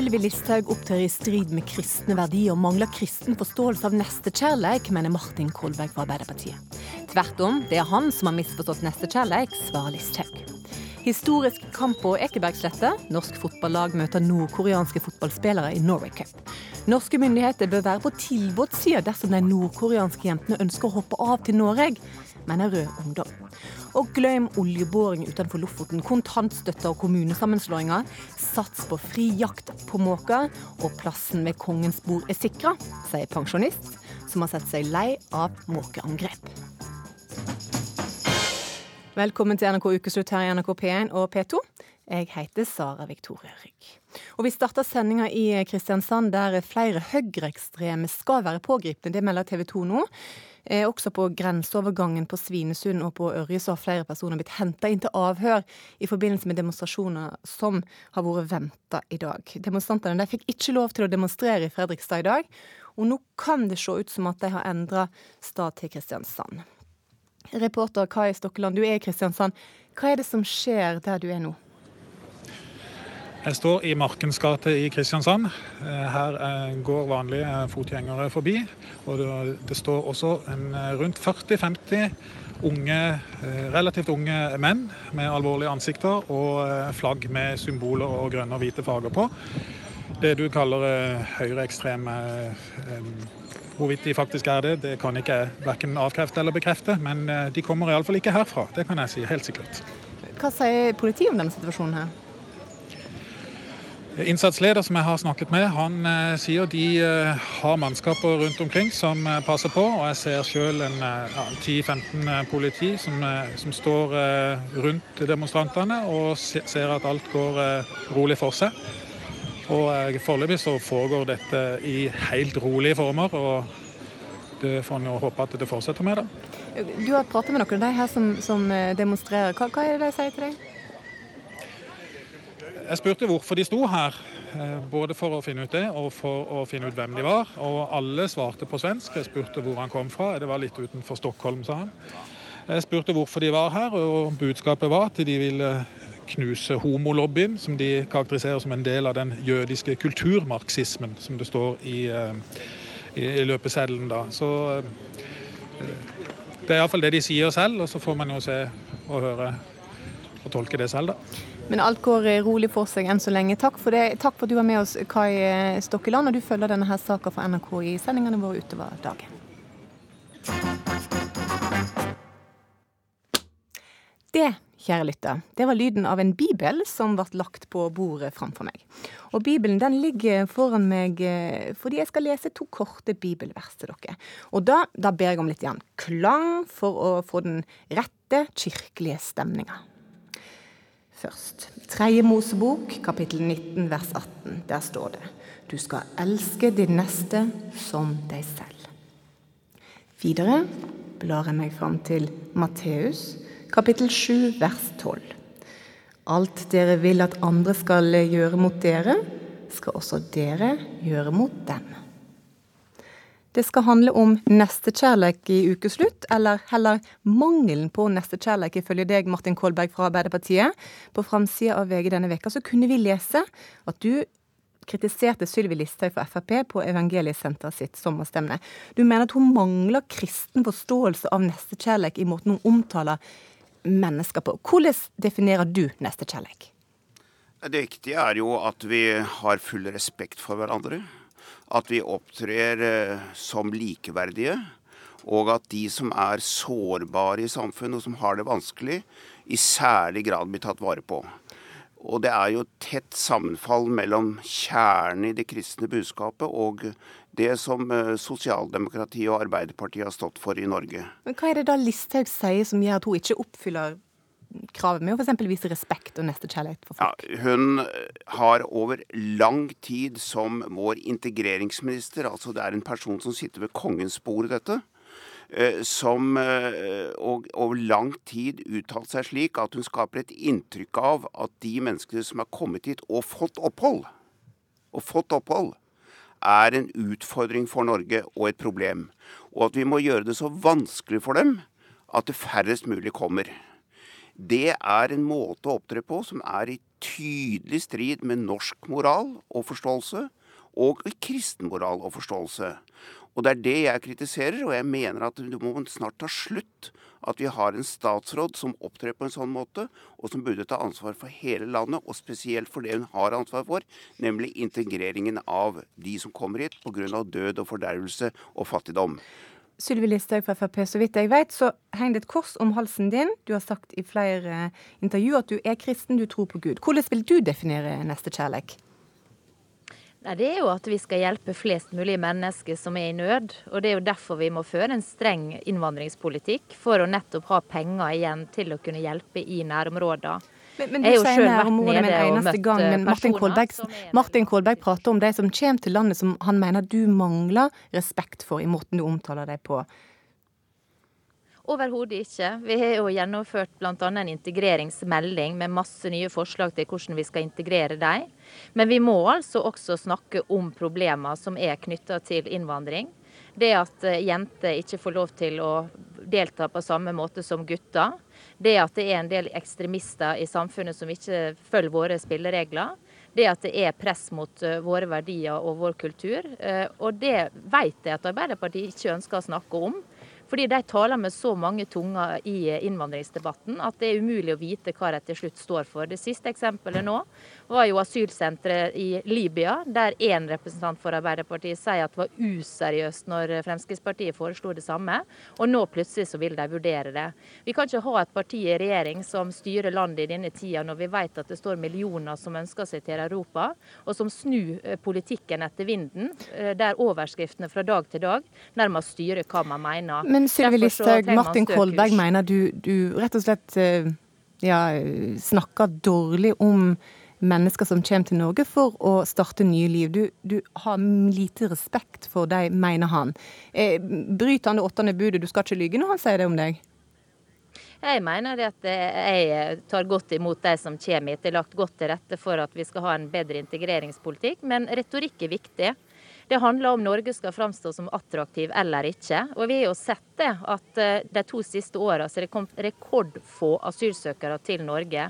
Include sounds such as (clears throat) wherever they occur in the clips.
Sylvi Listhaug opptrer i strid med kristne verdier og mangler kristen forståelse av nestekjærleik, mener Martin Kolberg fra Arbeiderpartiet. Tvert om, det er han som har misforstått nestekjærleik, svarer Listhaug. Historisk kamp på Ekebergsletta. Norsk fotballag møter nordkoreanske fotballspillere i Norway Cup. Norske myndigheter bør være på tilbudssida dersom de nordkoreanske jentene ønsker å hoppe av til Norge, mener Rød Ungdom. Og glem oljeboring utenfor Lofoten, kontantstøtte og kommunesammenslåinger. Sats på fri jakt på måker, og plassen ved kongens bord er sikra, sier pensjonist som har sett seg lei av måkeangrep. Velkommen til NRK Ukeslutt her i NRK P1 og P2. Jeg heter Sara Victoria Rygg. Og Vi starter sendinga i Kristiansand, der flere høyreekstreme skal være pågrepne. Det melder TV 2 nå. Eh, også på grenseovergangen på Svinesund og på Ørje så har flere personer blitt henta inn til avhør i forbindelse med demonstrasjoner som har vært venta i dag. Demonstrantene fikk ikke lov til å demonstrere i Fredrikstad i dag, og nå kan det se ut som at de har endra stad til Kristiansand. Reporter Kai Stokkeland, du er i Kristiansand. Hva er det som skjer der du er nå? Jeg står i Markens gate i Kristiansand. Eh, her eh, går vanlige fotgjengere forbi. Og det står også eh, rundt 40-50 unge, relativt unge menn med alvorlige ansikter og flagg med symboler og grønne og hvite farger på. Det du kaller høyreekstreme Hvorvidt de faktisk er det, det kan ikke jeg verken avkrefte eller bekrefte. Men de kommer iallfall ikke herfra. Det kan jeg si helt sikkert. Hva sier politiet om denne situasjonen her? Innsatsleder som jeg har snakket med, han eh, sier de eh, har mannskaper rundt omkring som eh, passer på. Og jeg ser selv en ja, 10-15 politi som, som, står rundt demonstrantene og ser at alt går rolig for seg. Og Foreløpig så foregår dette i helt rolige former. og det får en jo håpe at det fortsetter med. da. Du har pratet med noen av de her som, som demonstrerer. Hva, hva er det de sier til deg? Jeg spurte hvorfor de sto her, eh, både for å finne ut det og for å finne ut hvem de var. Og alle svarte på svensk. Jeg spurte hvor han kom fra. Det var litt utenfor Stockholm, sa han. Jeg spurte hvorfor de var her, og budskapet var at de ville knuse homolobbyen, som de karakteriserer som en del av den jødiske kulturmarxismen, som det står i, eh, i, i løpeseddelen. da. Så eh, det er iallfall det de sier selv, og så får man jo se og høre og tolke det selv, da. Men alt går eh, rolig for seg enn så lenge. Takk for, det. Takk for at du var med oss, Kai eh, Stokkeland. Og du følger denne her saka fra NRK i sendingene våre utover dagen. Det, kjære lytter, det var lyden av en bibel som ble lagt på bordet framfor meg. Og Bibelen den ligger foran meg eh, fordi jeg skal lese to korte bibelvers til dere. Og da, da ber jeg om litt igjen klang for å få den rette kirkelige stemninga først. Tredje Mosebok, kapittel 19, vers 18. Der står det Du skal elske din neste som deg selv. Videre blar jeg meg fram til Matteus, kapittel 7, vers 12. Alt dere vil at andre skal gjøre mot dere, skal også dere gjøre mot dem. Det skal handle om nestekjærlighet i ukeslutt, eller heller mangelen på nestekjærlighet, ifølge deg, Martin Kolberg fra Arbeiderpartiet. På framsida av VG denne veka så kunne vi lese at du kritiserte Sylvi Listhaug fra Frp på Evangeliesenteret sitt sommerstemne. Du mener at hun mangler kristen forståelse av nestekjærlighet i måten hun omtaler mennesker på. Hvordan definerer du nestekjærlighet? Det viktige er jo at vi har full respekt for hverandre at vi opptrer eh, som likeverdige, og at de som er sårbare i samfunnet og som har det vanskelig, i særlig grad blir tatt vare på. Og det er jo tett sammenfall mellom kjernen i det kristne budskapet og det som eh, sosialdemokratiet og Arbeiderpartiet har stått for i Norge. Men Hva er det da Listhaug sier som gjør at hun ikke oppfyller kravet med å f.eks. vise respekt og nestekjærlighet for folk? Ja, hun har over lang tid som vår integreringsminister, altså det er en person som sitter ved kongens bord, dette, eh, som eh, over lang tid uttalt seg slik at hun skaper et inntrykk av at de menneskene som har kommet hit og fått opphold, og fått opphold, er en utfordring for Norge og et problem. Og at vi må gjøre det så vanskelig for dem at det færrest mulig kommer det er en måte å opptre på som er i tydelig strid med norsk moral og forståelse og kristen moral og forståelse. Og det er det jeg kritiserer, og jeg mener at det må snart ta slutt at vi har en statsråd som opptrer på en sånn måte, og som burde ta ansvar for hele landet, og spesielt for det hun har ansvar for, nemlig integreringen av de som kommer hit pga. død og fordervelse og fattigdom. Sylvi Listhaug fra Frp, så vidt jeg vet, så henger det et kors om halsen din. Du har sagt i flere intervjuer at du er kristen, du tror på Gud. Hvordan vil du definere nestekjærleik? Nei, Det er jo at vi skal hjelpe flest mulig mennesker som er i nød. Og det er jo derfor vi må føre en streng innvandringspolitikk, for å nettopp ha penger igjen til å kunne hjelpe i nærområdene. Men, men du sier nærområdet med en eneste gang. Men Martin Kolberg, Martin Kolberg prater om de som kommer til landet som han mener du mangler respekt for i måten du omtaler dem på. Overhodet ikke. Vi har jo gjennomført bl.a. en integreringsmelding med masse nye forslag til hvordan vi skal integrere dem. Men vi må altså også snakke om problemer som er knytta til innvandring. Det at eh, jenter ikke får lov til å delta på samme måte som gutter. Det at det er en del ekstremister i samfunnet som ikke følger våre spilleregler. Det at det er press mot eh, våre verdier og vår kultur. Eh, og det vet jeg at Arbeiderpartiet ikke ønsker å snakke om. Fordi de taler med så mange tunger i innvandringsdebatten at det er umulig å vite hva de til slutt står for. Det siste eksempelet nå var jo asylsenteret i Libya, der én representant for Arbeiderpartiet sier at det var useriøst når Fremskrittspartiet foreslo det samme, og nå plutselig så vil de vurdere det. Vi kan ikke ha et parti i regjering som styrer landet i denne tida, når vi vet at det står millioner som ønsker seg til Europa, og som snur eh, politikken etter vinden, eh, der overskriftene fra dag til dag nærmest styrer hva man mener. Men Sylvi Listhaug, Martin Kolberg mener du, du rett og slett eh, ja, snakker dårlig om mennesker som kommer til Norge for å starte nye liv. Du, du har lite respekt for dem, mener han. Eh, bryter han det åttende budet, du skal ikke lyge når han sier det om deg? Jeg mener at jeg tar godt imot de som kommer hit. Det er lagt godt til rette for at vi skal ha en bedre integreringspolitikk, men retorikk er viktig. Det handler om Norge skal framstå som attraktiv eller ikke. Og vi har jo sett det at eh, de to siste åra er det kommet rekordfå asylsøkere til Norge.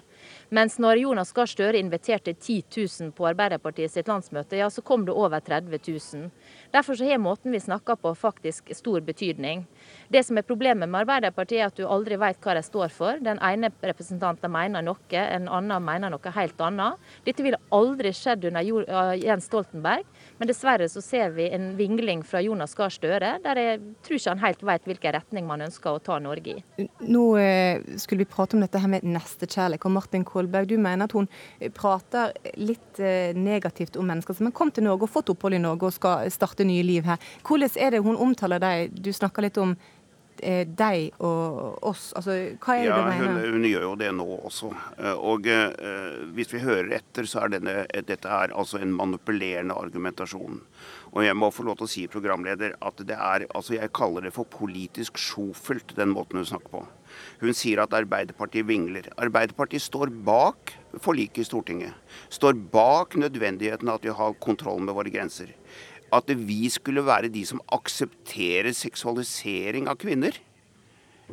Mens når Jonas Gahr Støre inviterte 10 000 på Arbeiderpartiet sitt landsmøte, ja, så kom det over 30 000. Derfor så har måten vi snakker på faktisk stor betydning. Det som er problemet med Arbeiderpartiet, er at du aldri vet hva de står for. Den ene representanten mener noe, en annen mener noe helt annet. Dette ville aldri skjedd under Jens Stoltenberg, men dessverre så ser vi en vingling fra Jonas Gahr Støre, der jeg tror ikke han helt vet hvilken retning man ønsker å ta Norge i. Nå eh, skulle vi prate om dette her med nestekjærlighet. og Martin Kolberg du mener at hun prater litt eh, negativt om mennesker som har kommet til Norge og fått opphold i Norge og skal starte nye liv her. Hvordan er det hun omtaler deg? Du snakker litt om eh, deg og oss. Altså, hva er det ja, du mener? Hun, hun gjør jo det nå også. Eh, og eh, hvis vi hører etter, så er denne, dette er altså en manipulerende argumentasjon. Og jeg må få lov til å si, programleder, at det er altså Jeg kaller det for politisk sjofelt, den måten hun snakker på. Hun sier at Arbeiderpartiet vingler. Arbeiderpartiet står bak forliket i Stortinget. Står bak nødvendigheten av at vi har kontroll med våre grenser. At vi skulle være de som aksepterer seksualisering av kvinner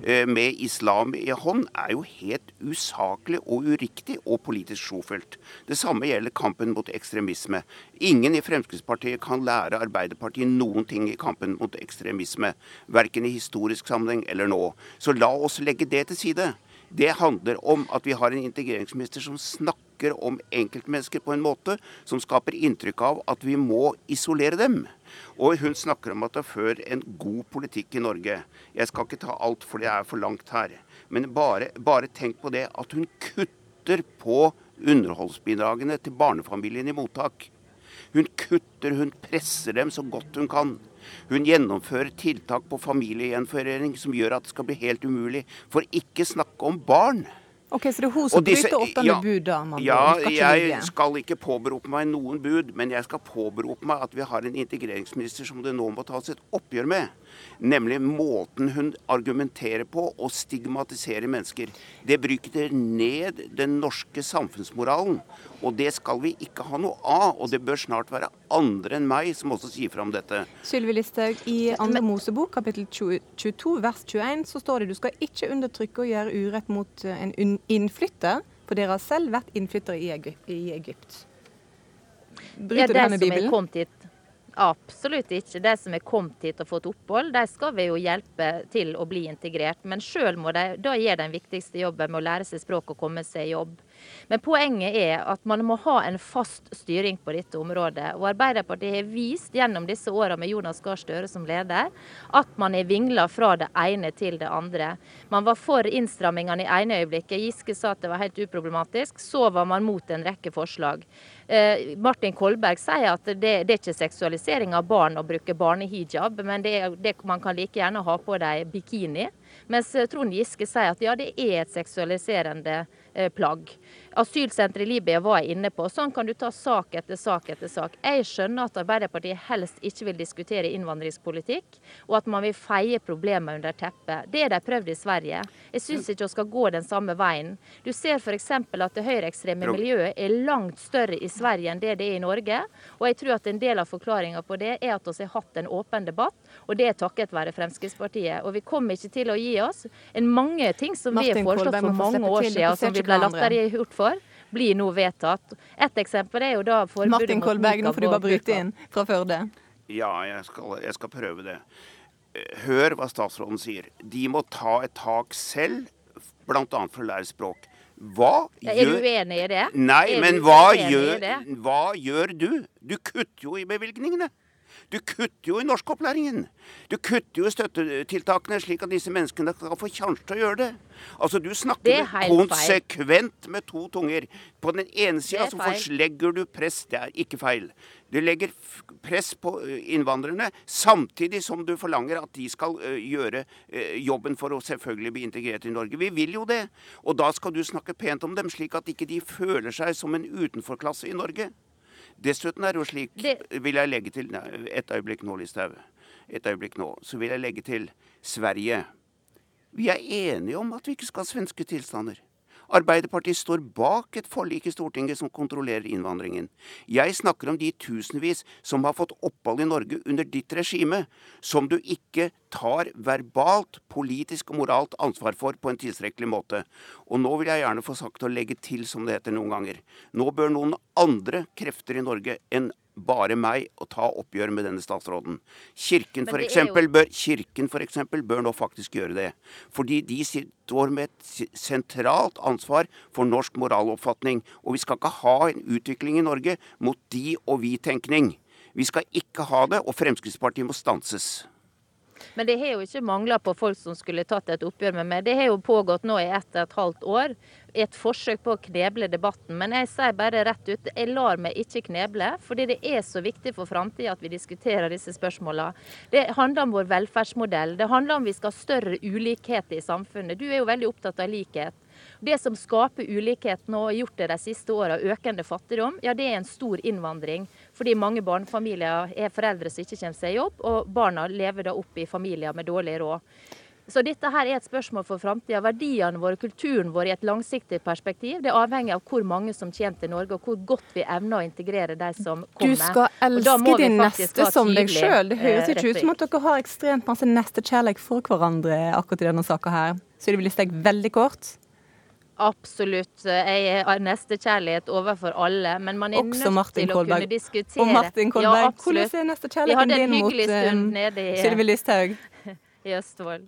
med islam i hånd, er jo helt usaklig og uriktig og politisk sjofelt. Det samme gjelder kampen mot ekstremisme. Ingen i Fremskrittspartiet kan lære Arbeiderpartiet noen ting i kampen mot ekstremisme. Verken i historisk sammenheng eller nå. Så la oss legge det til side. Det handler om at vi har en integreringsminister som snakker om enkeltmennesker på en måte som skaper inntrykk av at vi må isolere dem. Og hun snakker om at det fører en god politikk i Norge. Jeg skal ikke ta alt, for det er for langt her. Men bare, bare tenk på det at hun kutter på underholdsbidragene til barnefamiliene i mottak. Hun kutter, hun presser dem så godt hun kan. Hun gjennomfører tiltak på familiegjenforening som gjør at det skal bli helt umulig. For ikke snakke om barn. Ok, Så det er hun som disse, bryter åttende ja, bud, da? Man ja, jeg skal ikke påberope meg noen bud, men jeg skal påberope meg at vi har en integreringsminister som det nå må tas et oppgjør med. Nemlig måten hun argumenterer på og stigmatiserer mennesker. Det bryter ned den norske samfunnsmoralen. Og det skal vi ikke ha noe av. Og det bør snart være andre enn meg som også sier fra om dette. Sylvi Listhaug, i andre Mosebok, kapittel 22, vers 21, så står det du skal ikke undertrykke og gjøre urett mot eh, en innflytter For dere har selv vært innflyttere i Egypt. Bryter ja, det som er Bibelen? Absolutt ikke. De som er kommet hit og fått opphold, de skal vi jo hjelpe til å bli integrert. Men sjøl må de da gjøre den viktigste jobben med å lære seg språk og komme seg i jobb. Men poenget er at man må ha en fast styring på dette området. Og Arbeiderpartiet har vist gjennom disse åra med Jonas Gahr Støre som leder, at man er vingla fra det ene til det andre. Man var for innstrammingene i ene øyeblikket. Giske sa at det var helt uproblematisk. Så var man mot en rekke forslag. Eh, Martin Kolberg sier at det, det, er ikke seksualisering av barn å bruke barnehijab, men det, det, man kan like gjerne ha på deg bikini. Mens Trond Giske sier at ja, det er et seksualiserende Eh, plagg. Asylsenteret i Libya var jeg inne på. Sånn kan du ta sak etter sak etter sak. Jeg skjønner at Arbeiderpartiet helst ikke vil diskutere innvandringspolitikk, og at man vil feie problemer under teppet. Det har de prøvd i Sverige. Jeg syns ikke vi skal gå den samme veien. Du ser f.eks. at det høyreekstreme miljøet er langt større i Sverige enn det det er i Norge. Og jeg tror at en del av forklaringa på det er at vi har hatt en åpen debatt, og det er takket være Fremskrittspartiet. Og vi kommer ikke til å gi oss. En mange ting som Martin vi har foreslått for mange år siden, som vi ble latterliggjort for, blir nå vedtatt. Et eksempel er jo da forbudet Martin Kolberg, nå får du bare bryte inn fra Førde. Ja, jeg skal, jeg skal prøve det. Hør hva statsråden sier. De må ta et tak selv, bl.a. for å lære språk. Hva gjør er du uenig i det? Nei, men hva gjør, hva gjør du? Du kutter jo i bevilgningene. Du kutter jo i norskopplæringen. Du kutter jo i støttetiltakene, slik at disse menneskene kan få sjanse til å gjøre det. Altså, Du snakker konsekvent med to tunger. På den ene sida så forslegger du press. Det er ikke feil. Du legger press på innvandrerne, samtidig som du forlanger at de skal gjøre jobben for å selvfølgelig bli integrert i Norge. Vi vil jo det. Og da skal du snakke pent om dem, slik at ikke de føler seg som en utenforklasse i Norge. Dessuten er det jo slik, det... vil jeg legge til Et øyeblikk nå, Listhaug. Et øyeblikk nå. Så vil jeg legge til Sverige. Vi er enige om at vi ikke skal ha svenske tilstander. Arbeiderpartiet står bak et forlik i Stortinget som kontrollerer innvandringen. Jeg snakker om de tusenvis som har fått opphold i Norge under ditt regime, som du ikke tar verbalt, politisk og moralt ansvar for på en tilstrekkelig måte. Og nå vil jeg gjerne få sagt å legge til, som det heter noen ganger. Nå bør noen andre krefter i Norge enn bare meg å ta oppgjør med denne statsråden. Kirken for, eksempel, jo... bør, Kirken for eksempel, bør nå faktisk gjøre det. Fordi de står med et sentralt ansvar for norsk moraloppfatning. Og vi skal ikke ha en utvikling i Norge mot de og vi-tenkning. Vi skal ikke ha det, og Fremskrittspartiet må stanses. Men det har jo ikke mangla på folk som skulle tatt et oppgjør med meg. Det har jo pågått nå i ett og et halvt år. Et forsøk på å kneble debatten. Men jeg sier bare rett ut, jeg lar meg ikke kneble. Fordi det er så viktig for framtida at vi diskuterer disse spørsmåla. Det handler om vår velferdsmodell. Det handler om vi skal ha større ulikhet i samfunnet. Du er jo veldig opptatt av likhet. Det som skaper ulikhet nå, og gjort det de siste åra, økende fattigdom, ja det er en stor innvandring. Fordi mange barnefamilier er foreldre som ikke kommer seg i jobb, og barna lever da opp i familier med dårlig råd. Så dette her er et spørsmål for framtida. Verdiene våre, kulturen vår i et langsiktig perspektiv, det avhenger av hvor mange som kommer til Norge, og hvor godt vi evner å integrere de som kommer. Du skal elske din neste som deg sjøl. Det høres ikke ut som at dere har ekstremt masse nestekjærlighet for hverandre akkurat i denne saka her. Så det vil jeg veldig kort. Absolutt. Jeg har nestekjærlighet overfor alle, men man er Også nødt til å Kolberg. kunne diskutere Og Martin Kolberg, ja, hvordan er nestekjærligheten din mot uh, Sylvi Listhaug? (laughs) I Østfold.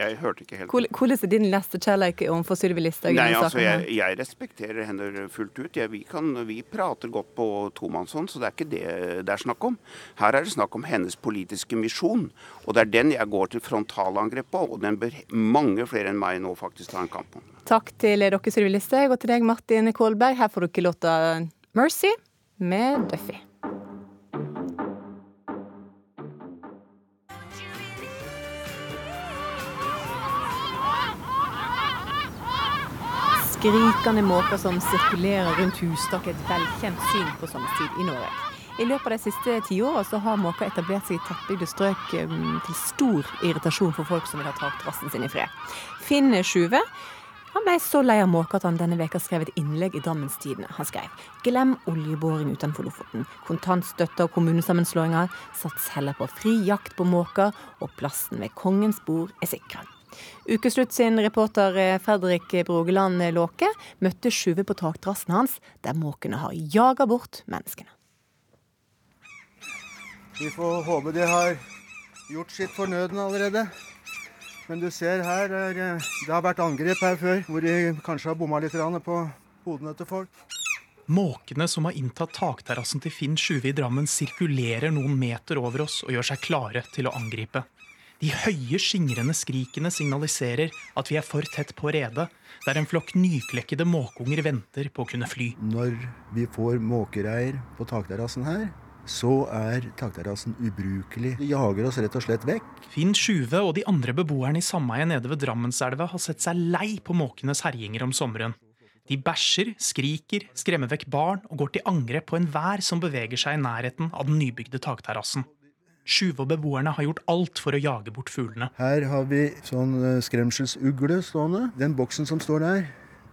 Jeg hørte ikke helt. Hvordan er din neste kjærlighet overfor Sylvi Listhaug? Nei, altså, jeg, jeg, respekterer henne fullt ut. Jeg, vi, kan, vi, prater godt på tomannshånd, så det er ikke det det er snakk om. Her er det snakk om hennes politiske misjon, og det er den jeg går til frontalangrep på. Og den bør mange flere enn meg nå faktisk ta en kamp om. Takk til dere, Sylvi Listhaug, og til deg, Martin Kolberg. Her får dere låta Mercy med Duffy. Skrikende måker som sirkulerer rundt hustak, et velkjent syn på sommerstid i Norge. I løpet av de siste tiåra har måker etablert seg i tettbygde strøk um, til stor irritasjon for folk som vil ha takterrassen sin i fred. Finn Sjuve han ble så lei av måker at han denne veka skrev et innlegg i Drammens Tidende. Han skrev 'Glem oljeboring utenfor Lofoten'. Kontantstøtte og kommunesammenslåinger. Sats heller på fri jakt på måker, og plassen ved kongens bord er sikra. Ukeslutt sin reporter eh, Fredrik Brogeland Låke møtte Sjuve på takterrassen hans, der måkene har jaga bort menneskene. Vi får håpe de har gjort sitt fornødne allerede. Men du ser her, er, det har vært angrep her før, hvor de kanskje har bomma litt på hodene til folk. Måkene som har inntatt takterrassen til Finn Sjuve i Drammen, sirkulerer noen meter over oss og gjør seg klare til å angripe. De høye, skingrende skrikene signaliserer at vi er for tett på redet, der en flokk nyklekkede måkeunger venter på å kunne fly. Når vi får måkereir på takterrassen her, så er takterrassen ubrukelig. De jager oss rett og slett vekk. Finn Sjuve og de andre beboerne i sameiet nede ved Drammenselva har sett seg lei på måkenes herjinger om sommeren. De bæsjer, skriker, skremmer vekk barn og går til angrep på enhver som beveger seg i nærheten av den nybygde takterrassen. Sjuve og beboerne har gjort alt for å jage bort fuglene. Her har vi sånn eh, skremselsugle stående. Den boksen som står der,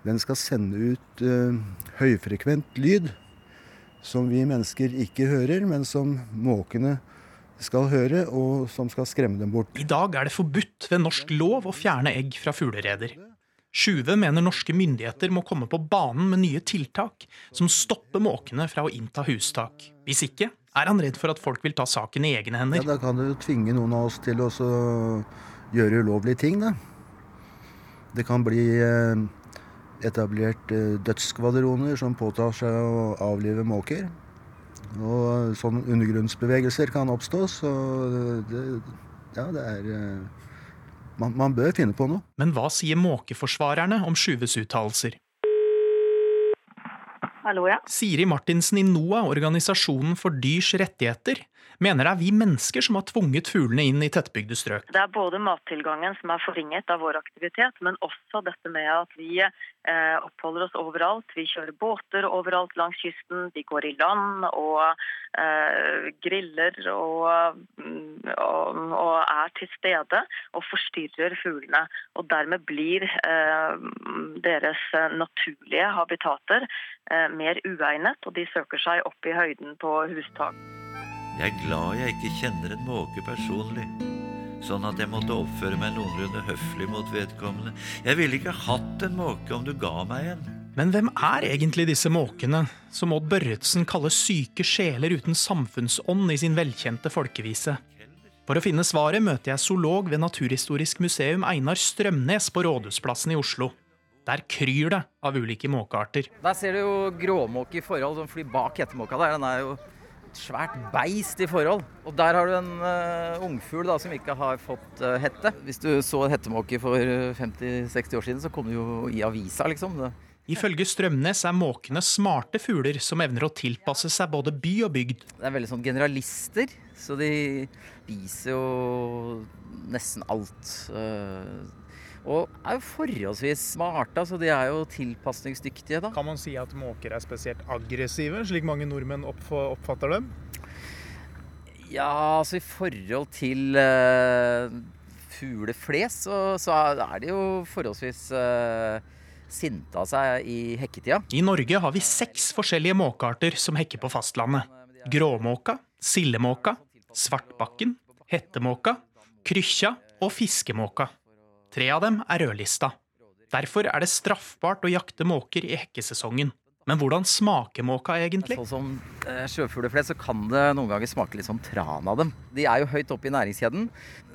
den skal sende ut uh, høyfrekvent lyd som vi mennesker ikke hører, men som måkene skal høre, og som skal skremme dem bort. I dag er det forbudt ved norsk lov å fjerne egg fra fuglereder. Sjuve mener norske myndigheter må komme på banen med nye tiltak som stopper måkene fra å innta hustak. Hvis ikke er han redd for at folk vil ta saken i egne hender. Ja, Da kan jo tvinge noen av oss til å gjøre ulovlige ting, da. Det kan bli eh, etablert eh, dødsskvadroner som påtar seg å avlive måker. Og sånne undergrunnsbevegelser kan oppstå, så det, ja, det er eh, man, man, bør finne på noe. Men hva sier måkeforsvarerne om Sjuves uttalelser? Hallo, ja. Siri Martinsen i NOAH, organisasjonen for dyrs rettigheter, mener det er vi mennesker som har tvunget fuglene inn i tettbygde strøk. Det er både mattilgangen som er forringet av vår aktivitet, men også dette med at vi eh, oppholder oss overalt. Vi kjører båter overalt langs kysten, vi går i land og eh, griller og, mm, og, og, er til stede og forstyrrer fuglene. Og dermed blir eh, deres naturlige habitater eh, mer uegnet, og de søker seg opp i høyden på hustak. Jeg er glad jeg ikke kjenner en måke personlig, sånn at jeg måtte oppføre meg noenlunde høflig mot vedkommende. Jeg ville ikke hatt en måke om du ga meg en. Men hvem er egentlig disse måkene, som Odd Børretzen kaller syke sjeler uten samfunnsånd i sin velkjente folkevise? For å finne svaret møter jeg zoolog ved Naturhistorisk museum Einar Strømnes på Rådhusplassen i Oslo. Der kryr det av ulike måkearter. Der ser du jo gråmåke i forhold som flyr bak hettemåka der. Den er jo svært beist i forhold. Og der har du en uh, ungfugl som ikke har fått uh, hette. Hvis du så en hettemåke for 50-60 år siden, så kom du jo i avisa, liksom. Det. Ifølge Strømnes er måkene smarte fugler som evner å tilpasse seg både by og bygd. Det er veldig sånn generalister, så de spiser jo nesten alt. Uh, og er jo forholdsvis smarte, så de er jo tilpasningsdyktige. da. Kan man si at måker er spesielt aggressive, slik mange nordmenn oppfatter dem? Ja, altså i forhold til uh, fuglefles, så, så, er de jo forholdsvis uh, sinte av seg i hekketida. I Norge har vi seks forskjellige måkearter som hekker på fastlandet. Gråmåka, sildemåka, svartbakken, hettemåka, krykkja og fiskemåka. Tre av dem er rødlista. Derfor er det straffbart å jakte måker i hekkesesongen. Men hvordan smaker måka egentlig? Sånn som eh, sjøfugleflest så kan det noen ganger smake litt som tran av dem. De er jo høyt oppe i næringskjeden,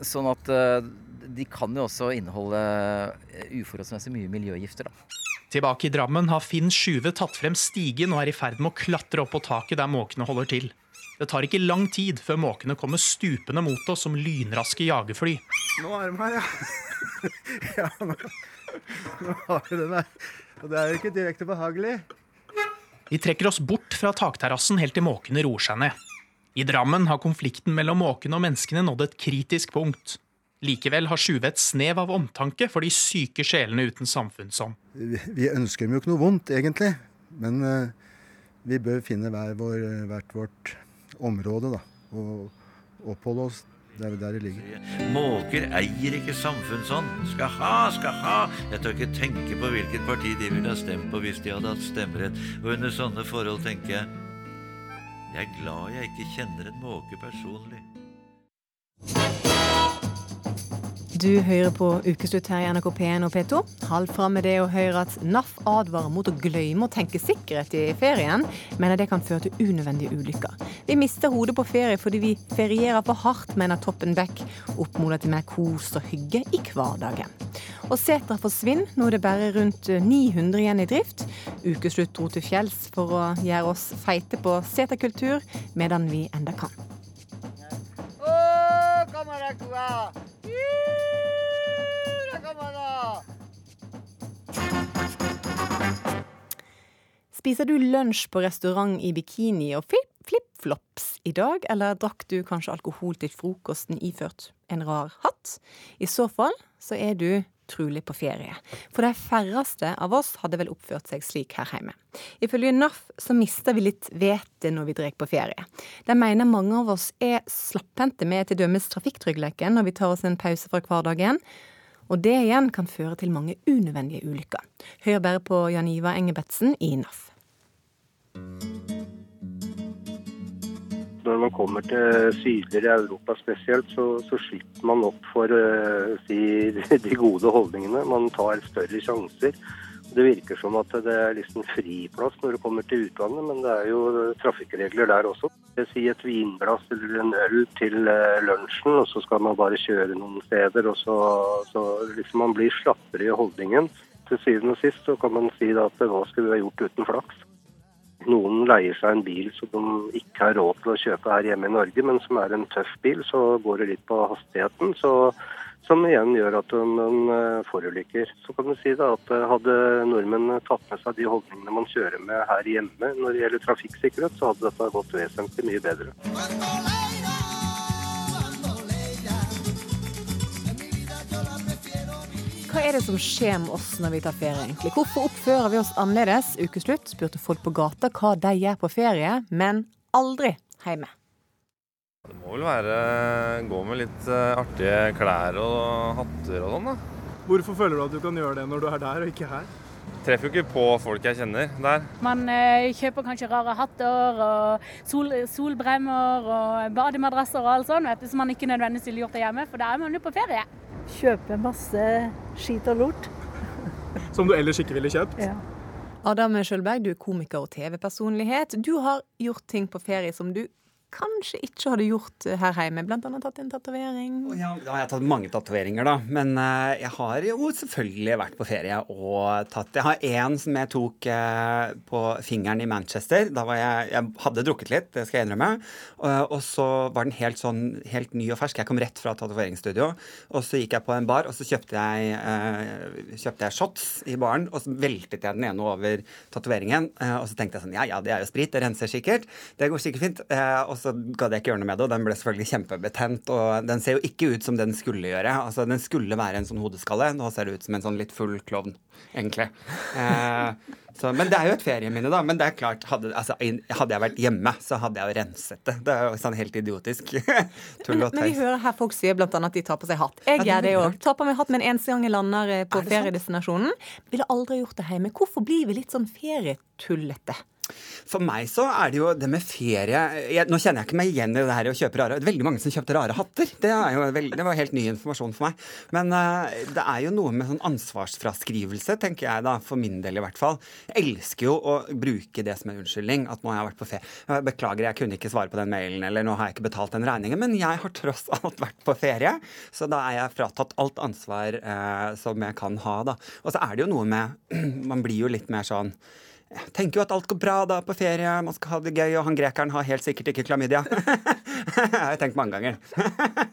sånn at eh, de kan jo også inneholde eh, uforholdsmessig mye miljøgifter. da. Tilbake i Drammen har Finn Sjuve tatt frem stigen og er i ferd med å klatre opp på taket der måkene holder til. Det tar ikke lang tid før måkene kommer stupende mot oss som lynraske jagerfly. Nå er de her, ja. (laughs) ja, nå, nå har vi den her. Og det er jo ikke direkte behagelig. Vi trekker oss bort fra takterrassen helt til måkene roer seg ned. I Drammen har konflikten mellom måkene og menneskene nådd et kritisk punkt. Likevel har Sjuve et snev av omtanke for de syke sjelene uten samfunnsånd. Vi ønsker dem jo ikke noe vondt, egentlig. Men uh, vi bør finne hver vår, hvert vårt område da, og oppholde oss det er der det ligger. Måker eier ikke samfunnsånd. Skal ha, skal ha. Jeg tør ikke tenke på hvilket parti de ville ha stemt på hvis de hadde hatt stemmerett. Og under sånne forhold tenker jeg Jeg er glad jeg ikke kjenner en måke personlig. Du hører på Ukeslutt her i NRK P1 og P2. Halv fram med det å høre at NAF advarer mot å glemme å tenke sikkerhet i ferien, men at det kan føre til unødvendige ulykker. Vi mister hodet på ferie fordi vi ferierer for hardt, mener Toppen Beck, oppmoder til mer kos og hygge i hverdagen. Og setra forsvinner, nå er det bare rundt 900 igjen i drift. Ukeslutt dro til fjells for å gjøre oss feite på seterkultur, medan vi enda kan. Spiser du lunsj på restaurant i bikini og flipflops i dag, eller drakk du kanskje alkohol til frokosten iført en rar hatt? I så fall så er du trolig på ferie. For de færreste av oss hadde vel oppført seg slik her hjemme. Ifølge NAF så mister vi litt vete når vi drar på ferie. De mener mange av oss er slapphendte med til dømes trafikktryggleiken når vi tar oss en pause fra hverdagen. Og det igjen kan føre til mange unødvendige ulykker. Hør bare på Jan Ivar Engebretsen i NAF. Når man kommer til sydligere Europa spesielt, så, så slipper man opp for uh, si, de gode holdningene. Man tar større sjanser. Det virker som at det er liksom friplass når du kommer til utlandet, men det er jo trafikkregler der også. Det Si et vinglass eller en øl til uh, lunsjen, og så skal man bare kjøre noen steder. og så, så liksom Man blir slappere i holdningen. Til syvende og sist så kan man si at hva skulle vi ha gjort uten flaks? Noen leier seg en bil som de ikke har råd til å kjøpe her hjemme i Norge, men som er en tøff bil. Så går det litt på hastigheten, så, som igjen gjør at man eh, forulykker. Så kan du si da at eh, hadde nordmenn tatt med seg de holdningene man kjører med her hjemme når det gjelder trafikksikkerhet, så hadde dette gått vesentlig mye bedre. Hva er det som skjer med oss når vi tar ferie, egentlig? Hvorfor oppfører vi oss annerledes? Ukeslutt spurte folk på gata hva de gjør på ferie, men aldri hjemme. Det må vel være gå med litt eh, artige klær og hatter og sånn, da. Hvorfor føler du at du kan gjøre det når du er der og ikke her? Treffer jo ikke på folk jeg kjenner der. Man eh, kjøper kanskje rare hatter og sol, solbremmer og bademadrasser og alt sånt, vet du, som man ikke nødvendigvis ville gjort det hjemme, for da er man jo på ferie. Kjøpe masse skit og lort. (laughs) Som du ellers ikke ville kjøpt? Ja. Adam Skjølberg, du er komiker og TV-personlighet. Du har gjort ting på ferie som du kanskje ikke hadde gjort her hjemme? Blant annet tatt en tatovering? Ja, da har jeg tatt mange tatoveringer, da. Men uh, jeg har jo selvfølgelig vært på ferie og tatt Jeg har én som jeg tok uh, på fingeren i Manchester. Da var jeg Jeg hadde drukket litt, det skal jeg innrømme. Uh, og så var den helt sånn helt ny og fersk. Jeg kom rett fra tatoveringsstudio. Og så gikk jeg på en bar, og så kjøpte jeg, kjøpte jeg shots i baren. Og så veltet jeg den ene over tatoveringen. og så tenkte jeg sånn Ja ja, det er jo sprit, det renser sikkert. Det går sikkert fint. og så gadd jeg ikke gjøre noe med det, og den ble selvfølgelig kjempebetent. Og den ser jo ikke ut som den skulle gjøre. Altså, Den skulle være en sånn hodeskalle. Nå ser det ut som en sånn litt full klovn, egentlig. Eh, så, men det er jo et ferieminne, da. Men det er klart, hadde, altså, hadde, jeg vært hjemme, så hadde jeg jo renset det. Det er jo sånn helt idiotisk. (laughs) Tull og tøys. Men vi hører her folk sier blant annet at de tar på seg hatt. Jeg gjør det òg. Tar på meg hatt med en eneste gang jeg lander eh, på feriedestinasjonen. Ville aldri gjort det hjemme. Hvorfor blir vi litt sånn ferietullete? For meg så er det jo det med ferie jeg, Nå kjenner jeg ikke meg igjen i det her å kjøpe rare Det er veldig mange som kjøpte rare hatter. Det, veldig, det var helt ny informasjon for meg. Men uh, det er jo noe med sånn ansvarsfraskrivelse, tenker jeg da, for min del i hvert fall. Jeg elsker jo å bruke det som en unnskyldning. At nå har jeg vært på ferie. Beklager, jeg kunne ikke svare på den mailen, eller nå har jeg ikke betalt den regningen. Men jeg har tross alt vært på ferie, så da er jeg fratatt alt ansvar uh, som jeg kan ha, da. Og så er det jo noe med (clears throat) Man blir jo litt mer sånn jeg tenker jo at alt går bra da på ferie, man skal ha det gøy, og han grekeren har helt sikkert ikke klamydia. (laughs) jeg har tenkt mange ganger.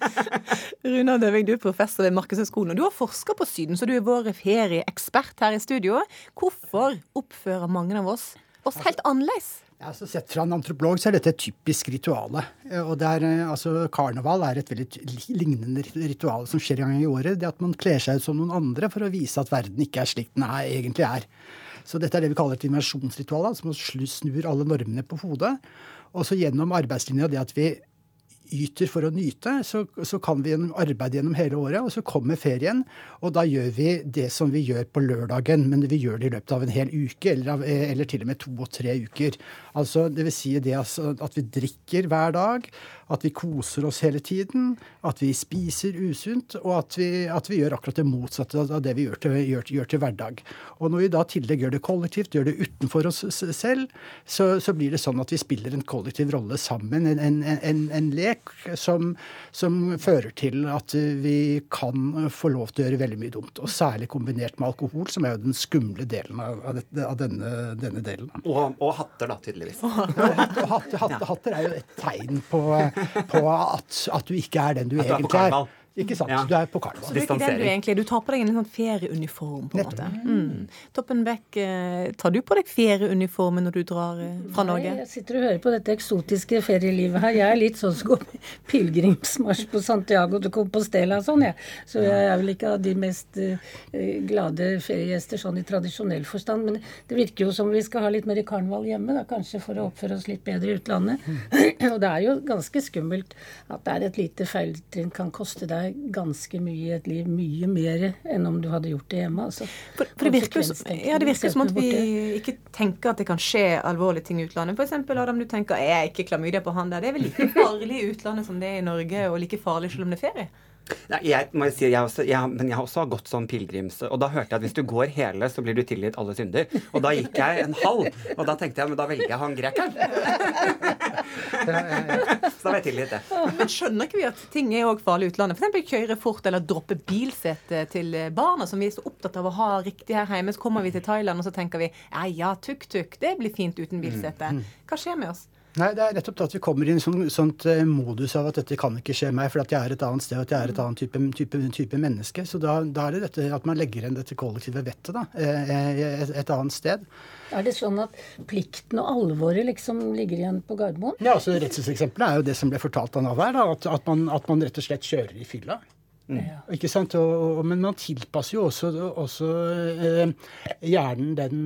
(laughs) Runa Døving, du er professor ved Markedshøgskolen, og du har forska på Syden, så du er vår ferieekspert her i studio. Hvorfor oppfører mange av oss oss helt annerledes? Ja, så Sett fra en antropolog så er dette et typisk rituale. Og der, altså, Karneval er et veldig lignende ritual som skjer en gang i året. Det at man kler seg ut som noen andre for å vise at verden ikke er slik den er, egentlig er. Så dette er det vi kaller et inversjonsritual, som snur alle normene på hodet. Og så gjennom arbeidslinja, det at vi yter for å nyte, så, så, kan vi arbeide gjennom hele året. Og så kommer ferien, og da gjør vi det som vi gjør på lørdagen. Men vi gjør det i løpet av en hel uke, eller, av, eller til og med to og tre uker. Altså, det vil si det altså, at vi drikker hver dag, at vi koser oss hele tiden, at vi spiser usunt, og at vi, at vi gjør akkurat det motsatte av det vi gjør til, gjør, gjør til hverdag. Og når vi da i tillegg gjør det kollektivt, gjør det utenfor oss selv, så, så blir det sånn at vi spiller en kollektiv rolle sammen. En, en, en, en lek som, som, fører til at vi kan få lov til å gjøre veldig mye dumt. Og særlig kombinert med alkohol, som er jo den skumle delen av, av denne, denne, delen. Og, og, hatter, da, tydeligvis. (laughs) Og, hatter, hatter, hatter, er jo et tegn på, på at, at, du ikke er den du, du egentlig er. Ikke sant? Ja. Du er på karneval. Så du er du egentlig Du tar på deg en sånn ferieuniform, på en måte. Mm. Toppen Beck, eh, tar du på deg ferieuniformen når du drar eh, fra Norge? Nei, jeg sitter og hører på dette eksotiske ferielivet her. Jeg er litt sånn som går (laughs) pilegrimsmarsj på Santiago de Compostela og sånn, jeg. Så jeg er vel ikke av de mest uh, glade feriegjester sånn i tradisjonell forstand. Men det virker jo som vi skal ha litt mer karneval hjemme, da, kanskje for å oppføre oss litt bedre i utlandet. (clears throat) og det er jo ganske skummelt at det er et lite feiltrinn kan koste deg ganske mye i et liv. Mye mer enn om du hadde gjort det hjemme. Altså. For, for det, virker, ja, det virker som at vi ikke tenker at det kan skje alvorlige ting i utlandet. F.eks. Adam, du tenker er ikke klamydia på han der. Det er vel like farlig i utlandet som det er i Norge, og like farlig selv om det er ferie? Nei, jeg må si, jeg også, jeg, men jeg har også gått sånn pilegrims... Og da hørte jeg at hvis du går hele, så blir du tilgitt alle synder. Og da gikk jeg en halv. Og da tenkte jeg men da velger jeg han grekeren. så da var jeg tilgitt det. Men skjønner ikke vi at ting er òg farlig i utlandet? F.eks. kjøre fort eller droppe bilsete til barna, som vi er så opptatt av å ha riktig her hjemme. Så kommer vi til Thailand, og så tenker vi ja ja, tuk-tuk, det blir fint uten bilsete. Mm. Hva skjer med oss? Nei, det er nettopp at vi kommer i en sånn sånt eh, modus av at dette kan ikke skje meg, for at jeg er et annet sted, og at jeg er et annet type, type, type menneske. Så da, da, er det dette at man legger igjen dette kollektive vettet da, eh, eh, et, et, annet sted. Er det sånn at plikten og alvoret liksom ligger igjen på Gardermoen? Ja, altså Rettseksempelet er jo det som ble fortalt av Nav her, at, at, man, at man rett og slett kjører i fylla. Mm. Ikke sant? Og, og, men man tilpasser jo også, også eh, hjernen den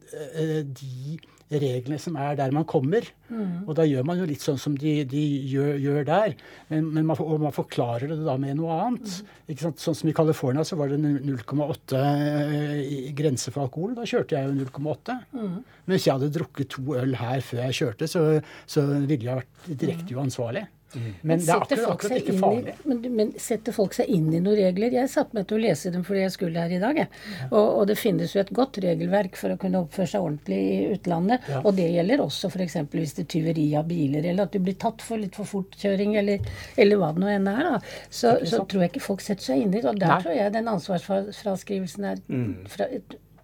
(laughs) de reglene som er der man kommer. Mm. Og da gjør man jo litt sånn som de, de gjør, gjør, der. Men, men man, og man forklarer det da med noe annet. Mm. Ikke sant? Sånn som i California så var det 0,8 eh, grense for alkohol. Da kjørte jeg jo 0,8. Mm. Men hvis jeg hadde drukket to øl her før jeg kjørte, så, så ville jeg vært direkte uansvarlig. Mm. Men det er akkurat, akkurat ikke farlig. I, men, men, setter folk seg inn i noen regler? Jeg satte meg til å lese dem fordi jeg skulle her i dag. Ja. Og, og, det finnes jo et godt regelverk for å kunne oppføre seg ordentlig i utlandet. Ja. Og det gjelder også f.eks. hvis det er tyveri av biler, eller at du blir tatt for litt for fortkjøring, eller, eller hva det nå enn er. da. Så, så, tror jeg ikke folk setter seg inn i det. Og der Nei. tror jeg den ansvarsfraskrivelsen er mm. fra,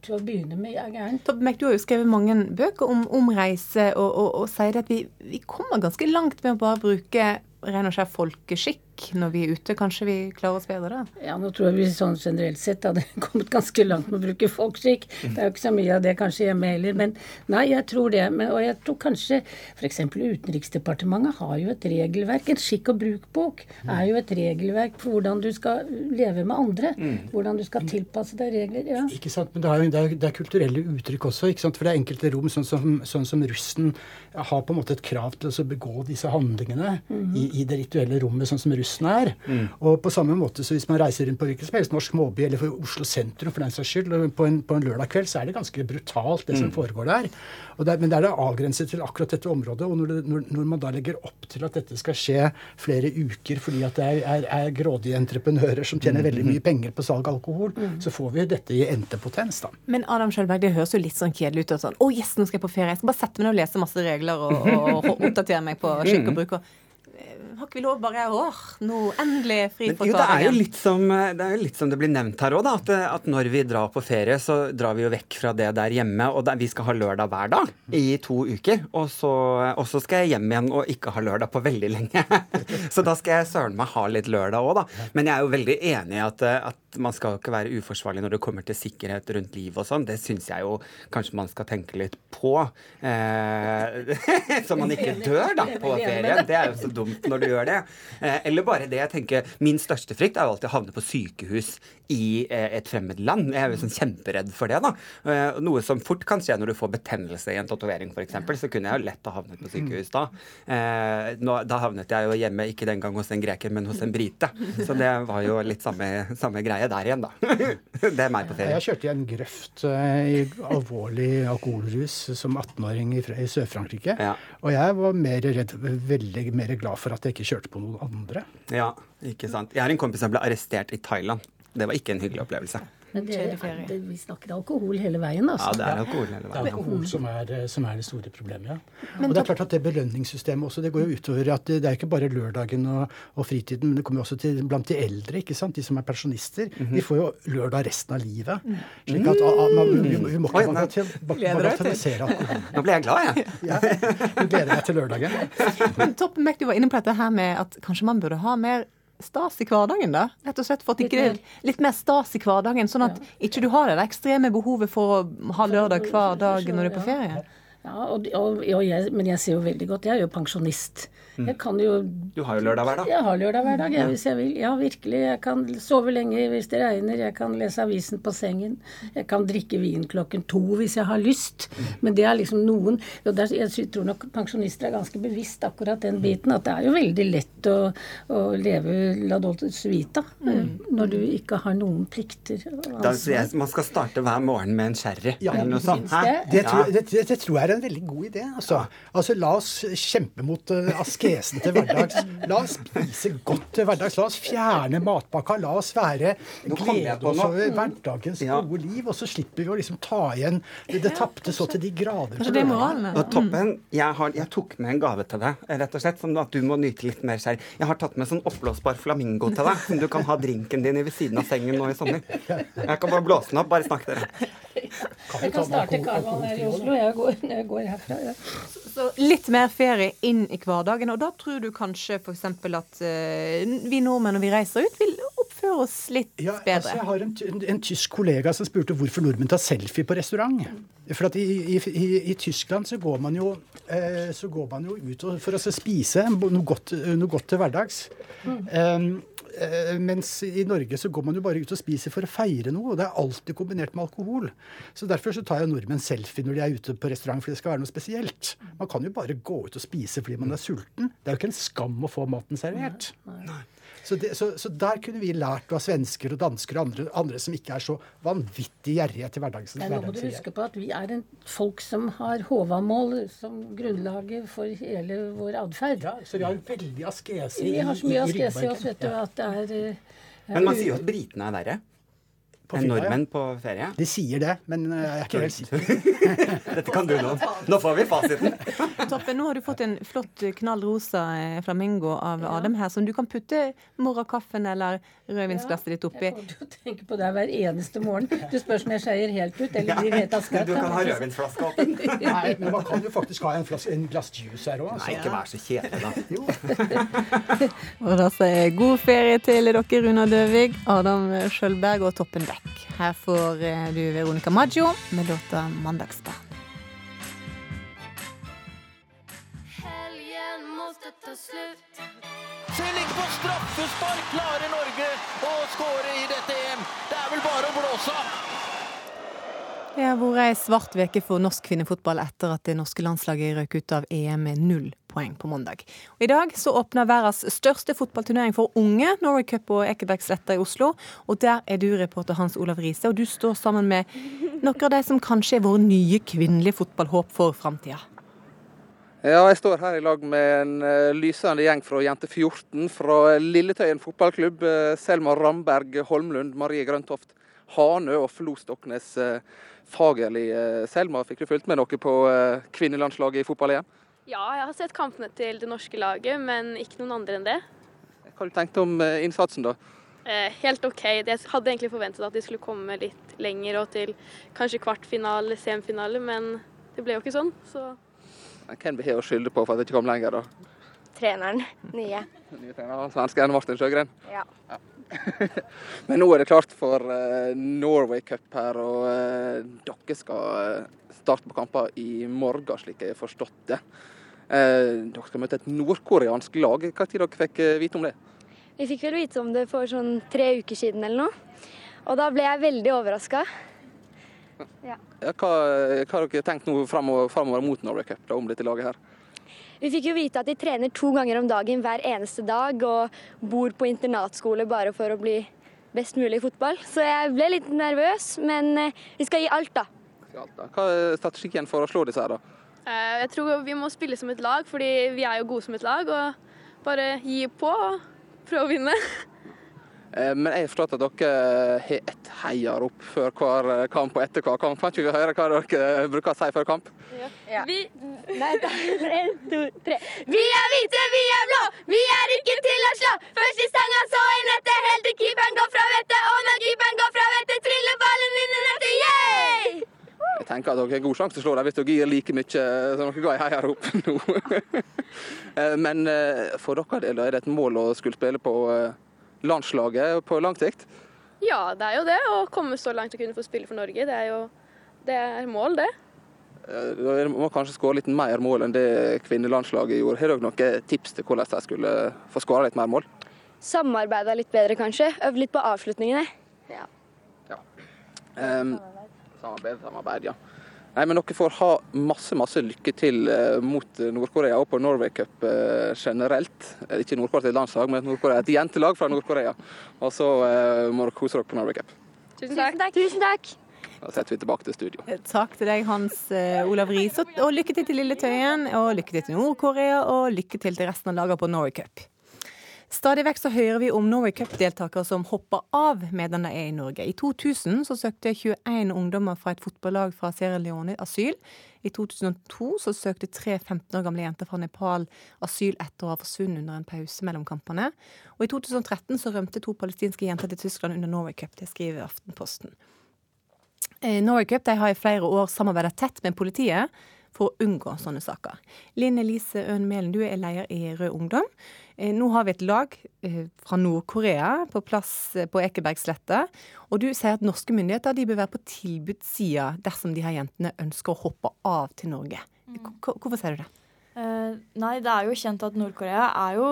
til å begynne med er gæren. Du har jo skrevet mange bøker om, om reise, og, og, og sier at vi, vi, kommer ganske langt med å bare bruke ren og skjær folkeskikk når vi er ute. Kanskje vi klarer oss bedre da? Ja, nå tror jeg vi sånn generelt sett hadde (laughs) kommet ganske langt med å bruke folkeskikk. Det er jo ikke så mye av det kanskje hjemme heller. Men nei, jeg tror det. Men, og jeg tror kanskje f.eks. Utenriksdepartementet har jo et regelverk. En skikk- og bruk-bok er jo et regelverk for hvordan du skal leve med andre. Mm. Hvordan du skal tilpasse deg regler. ja. Ikke sant, men det er, det er, det er kulturelle uttrykk også. ikke sant, For det er enkelte rom, sånn som, sånn som russen har på en måte et krav til å begå disse handlingene mm. i, i, det rituelle rommet, sånn som russen er. Mm. Og på samme måte så hvis man reiser rundt på hvilken som helst norsk småby, eller for Oslo sentrum for den saks skyld, på en, på en lørdag kveld, så er det ganske brutalt, det som mm. foregår der. Det, men det er da avgrenset til akkurat dette området. Og når, det, når, når, man da legger opp til at dette skal skje flere uker fordi at det er, er, er grådige entreprenører som tjener veldig mye penger på salg av alkohol, mm. så får vi dette i entepotens, da. Men Adam Sjølberg, det høres jo litt sånn kjedelig ut. og Sånn, 'Å, yes, nå skal jeg på ferie.' Jeg skal bare sette meg ned og lese masse regler og, og, og oppdatere meg på skikk og bruk. og har ikke vi lov bare åh, nå endelig fri for jo, det er jo litt som det, er jo litt som det blir nevnt her òg, at, at, når vi drar på ferie, så drar vi jo vekk fra det der hjemme. Og der, vi skal ha lørdag hver dag i to uker. Og så, og så, skal jeg hjem igjen og ikke ha lørdag på veldig lenge. (laughs) så da skal jeg søren meg ha litt lørdag òg, da. Men jeg er jo veldig enig i at, at man skal ikke være uforsvarlig når det kommer til sikkerhet rundt liv og sånn. Det syns jeg jo kanskje man skal tenke litt på. Eh, (laughs) så man ikke dør da på ferien. Det er jo så dumt når du gjør det. Eh, eller bare det jeg tenker Min største frykt er jo alltid å havne på sykehus i eh, et fremmed land. Jeg er jo sånn kjemperedd for det. da. Eh, noe som fort kan skje når du får betennelse i en tatovering f.eks. Så kunne jeg jo lett ha havnet på sykehus da. Eh, nå, da havnet jeg jo hjemme, ikke den gang hos en greker, men hos en brite. Så det var jo litt samme, samme greie er jeg der igjen, da. (laughs) det er meg på ferie. Jeg kjørte i en grøft eh, i alvorlig alkoholrus som 18-åring i, i Sør-Frankrike. Og jeg var mer redd, veldig mer glad for at jeg ikke kjørte på noen andre. Ja, ikke sant. Jeg har en kompis som ble arrestert i Thailand. Det var ikke en hyggelig opplevelse. Men det, det, vi snakker alkohol hele veien, altså. Ja, det er alkohol hele veien. Det er alkohol som er, eh, som er det store problemet, ja. Men og det er klart at det belønningssystemet også, det går jo utover at det, det er ikke bare lørdagen og, og fritiden, men det kommer jo også til blant de eldre, ikke sant. De som er pensjonister. De får jo lørdag resten av livet. Slik at ah, ah, man, vi, vi må ikke bagatellisere alkohol. Nå ble jeg glad, jeg. (laughs) Ja, du gleder deg til lørdagen. Men Toppen Beck, du var inne på dette her med at kanskje man burde ha mer stas i hverdagen, da? Rett og slett for at ikke det er litt mer stas i hverdagen, sånn at ikke du har det ekstreme behovet for å ha lørdag hver dag når du er på ferie. Ja, og, og, og jeg, men jeg ser jo veldig godt. Jeg er jo pensjonist. Jeg kan jo Du har jo lørdag hver dag. Jeg har lørdag hver dag, jeg, hvis jeg vil. Ja, virkelig. Jeg kan sove lenge hvis det regner. Jeg kan lese avisen på sengen. Jeg kan drikke vin klokken to hvis jeg har lyst. Men det er liksom noen og der, Jeg tror nok pensjonister er ganske bevisst akkurat den biten. At det er jo veldig lett å, å leve la dolce suita mm. når du ikke har noen plikter. sier jeg Man skal starte hver morgen med en sherry Ja, eller noe sånt. Det? Det tror, det, det, det tror jeg er en veldig god idé. Altså, altså La oss kjempe mot uh, askesen til hverdags. La oss spise godt til hverdags. La oss fjerne matpakka. La oss være glede på oss over hverdagens gode liv. Og så slipper vi å liksom ta igjen det, det tapte så til de grader. Det. Og toppen, jeg, har, jeg tok med en gave til deg, rett og slett, som at du må nyte litt mer selv. Jeg har tatt med sånn oppblåsbar flamingo til deg, som du kan ha drinken din i ved siden av sengen nå i sommer. Jeg kan bare blåse den opp. Bare snakk dere. Jeg kan starte karneval her i Oslo. Jeg går, jeg går herfra. Ja. Så litt mer ferie inn i hverdagen, og da tror du kanskje f.eks. at uh, vi nordmenn når vi reiser ut, vil oppføre oss litt Ja, bedre. altså, jeg har en, en, en tysk kollega som spurte hvorfor nordmenn tar selfie på restaurant. For at i, i, i, i Tyskland så går man jo, eh, så går man jo ut og, for å spise noe godt, noe godt til hverdags. Um, eh, mens i Norge så går man jo bare ut og spiser for å feire noe, og det er alltid kombinert med alkohol. Så derfor så tar jo nordmenn selfie når de er ute på restaurant, fordi det skal være noe spesielt. Man kan jo bare gå ut og spise fordi man er sulten. Det er jo ikke en skam å få maten servert. Så, det, så, så der kunne vi lært av svensker og dansker og andre, andre som ikke er så vanvittig gjerrige til hverdags. Men nå må du huske på at vi er en folk som har Håvamål som grunnlaget for hele vår atferd. Ja, så vi har veldig askese Vi har så mye i askese i oss, vet du, Ja. at det er eh, Men man sier jo at britene er verre På fylla, ja. nordmenn på ferie. De sier det, men eh, jeg er ikke helt sikker. (laughs) Dette kan du nå. Nå får vi fasiten. (laughs) Toppen, nå har du fått en flott knall rosa eh, flamingo av Adam her, som du kan putte morgenkaffen eller rødvinsglasset ditt oppi. Jeg får tenke på det hver eneste morgen. Du spør om jeg skeier helt ut, eller blir helt askete. Du kan ha rødvinsflaska (laughs) åpen. Nei, men man kan jo faktisk ha en, flaske, en glass juice her òg. Nei, ikke vær så kjedelig, da. Og da sier jeg god ferie til dere, Runa Døvig, Adam Skjølberg og Toppen Beck. Her får eh, du Veronica Maggio med låta 'Mandagsbarn'. Helgen måtte ta slut. Stilling på straffespark klarer Norge å skåre i dette EM. Det er vel bare å blåse av. Det har vært ei svart uke for norsk kvinnefotball etter at det norske landslaget røk ut av EM med null poeng på mandag. Og I dag så åpner verdens største fotballturnering for unge, Norway Cup og Ekebergsletta i Oslo. Og der er du reporter Hans Olav Riise, og du står sammen med noen av de som kanskje er våre nye kvinnelige fotballhåp for framtida. Ja, jeg står her i lag med en eh, lysende gjeng fra Jente 14 fra Lilletøyen fotballklubb. eh, Selma Ramberg Holmlund, Marie Grøntoft Hanø og Flo Stoknes eh, Fagerli. Eh, Selma, fikk du fulgt med noe på eh, kvinnelandslaget i fotball-EM? Ja, jeg har sett kampene til det norske laget, men ikke noen andre enn det. Hva har du tenkt om innsatsen, da? Eh, helt OK. Jeg hadde egentlig forventet at de skulle komme litt lenger og til kanskje kvartfinale, semifinale, men det ble jo ikke sånn. Så Hvem har å skylde på for at det ikke kom lenger, da? Treneren. Nye. Nye trener, Svensken Martin Sjøgren. Ja. (laughs) Men nå er det klart for eh, Norway Cup her, og eh, dere skal eh, starte på kamper i morgen, slik jeg har forstått det. Dere skal møte et nordkoreansk lag. Hva tid dere fikk vite om det? Vi fikk vel vite om det for sånn tre uker siden eller noe. Og da ble jeg veldig overraska. Ja. Ja, hva, hva har dere tenkt nå framover, framover mot Norway Cup da, om dette laget her? Vi fikk jo vite at de trener to ganger om dagen hver eneste dag og bor på internatskole bare for å bli best mulig i fotball. Så jeg ble litt nervøs, men eh, vi skal gi alt, da. Hva er strategien for å slå disse her, da? Eh, Jeg tror vi må spille som et lag, fordi vi er jo gode som et lag. Og bare gi på og prøve å vinne. (laughs) Eh, Men jeg har forstått at dere har et heiarop før hver kamp og etter hver kamp. Kan ikke vi høre hva dere bruker å si før kamp? Vi Nei, da. En, to, tre. Vi er hvite, vi er blå, vi er ikke til å slå. Først i stanga, så i nettet, helt til keeperen går fra vettet. Og når keeperen går fra vettet, triller ballen inn i nettet. Yeah! Jeg tenker at dere har god sjanse til å slå dem hvis dere gir like mye som dere ga i heiarop nå. (laughs) Eh, Men eh, for dere del er det et mål å skulle spille på landslaget på lang sikt? Ja, det er jo det. Å komme så langt og kunne få spille for Norge, det er jo det er mål, det. Eh, Dere må kanskje skåre litt mer mål enn det kvinnelandslaget gjorde. Har dere noen tips til hvordan de skulle få skåra litt mer mål? Samarbeida litt bedre, kanskje. Øvd litt på avslutningene. Ja. Um, samarbeid, samarbeid, ja. Nei, men Dere får ha masse masse lykke til eh, mot Nord-Korea og på Norway Cup eh, generelt. Eh, Ikke Nord-Korea til landslag, men Nord-Korea et jentelag fra Nord-Korea. Og så eh, må dere kose dere på Norway Cup. Tusen takk. Tusen takk. Da setter vi tilbake til studio. Takk til deg, Hans eh, Olav Riis, og, og lykke til til Lille Tøyen, og lykke til til Nord-Korea, og lykke til til resten av laget på Norway Cup. Stadig vekk så hører vi om Norway Cup-deltakere som hopper av medan de er i Norge. I 2000 så søkte 21 ungdommer fra et fotballag fra Sierra Leone asyl. I 2002 så søkte tre 15 år gamle jenter fra Nepal asyl etter å ha forsvunnet under en pause mellom kampene. Og i 2013 så rømte to palestinske jenter til Tyskland under Norway Cup. Det skriver Aftenposten. Eh, Norway Cup har i flere år samarbeidet tett med politiet for å unngå sånne saker. Linn Elise Øhn Melen, du er leder i Rød Ungdom. Eh, Nå har vi et lag eh, fra Nord-Korea på plass eh, på Ekebergsletta. Og du sier at norske myndigheter de bør være på tilbudssida dersom de her jentene ønsker å hoppe av til Norge. Hvor- Hvorfor sier du det? Eh, nei, det er jo kjent at Nord-Korea er jo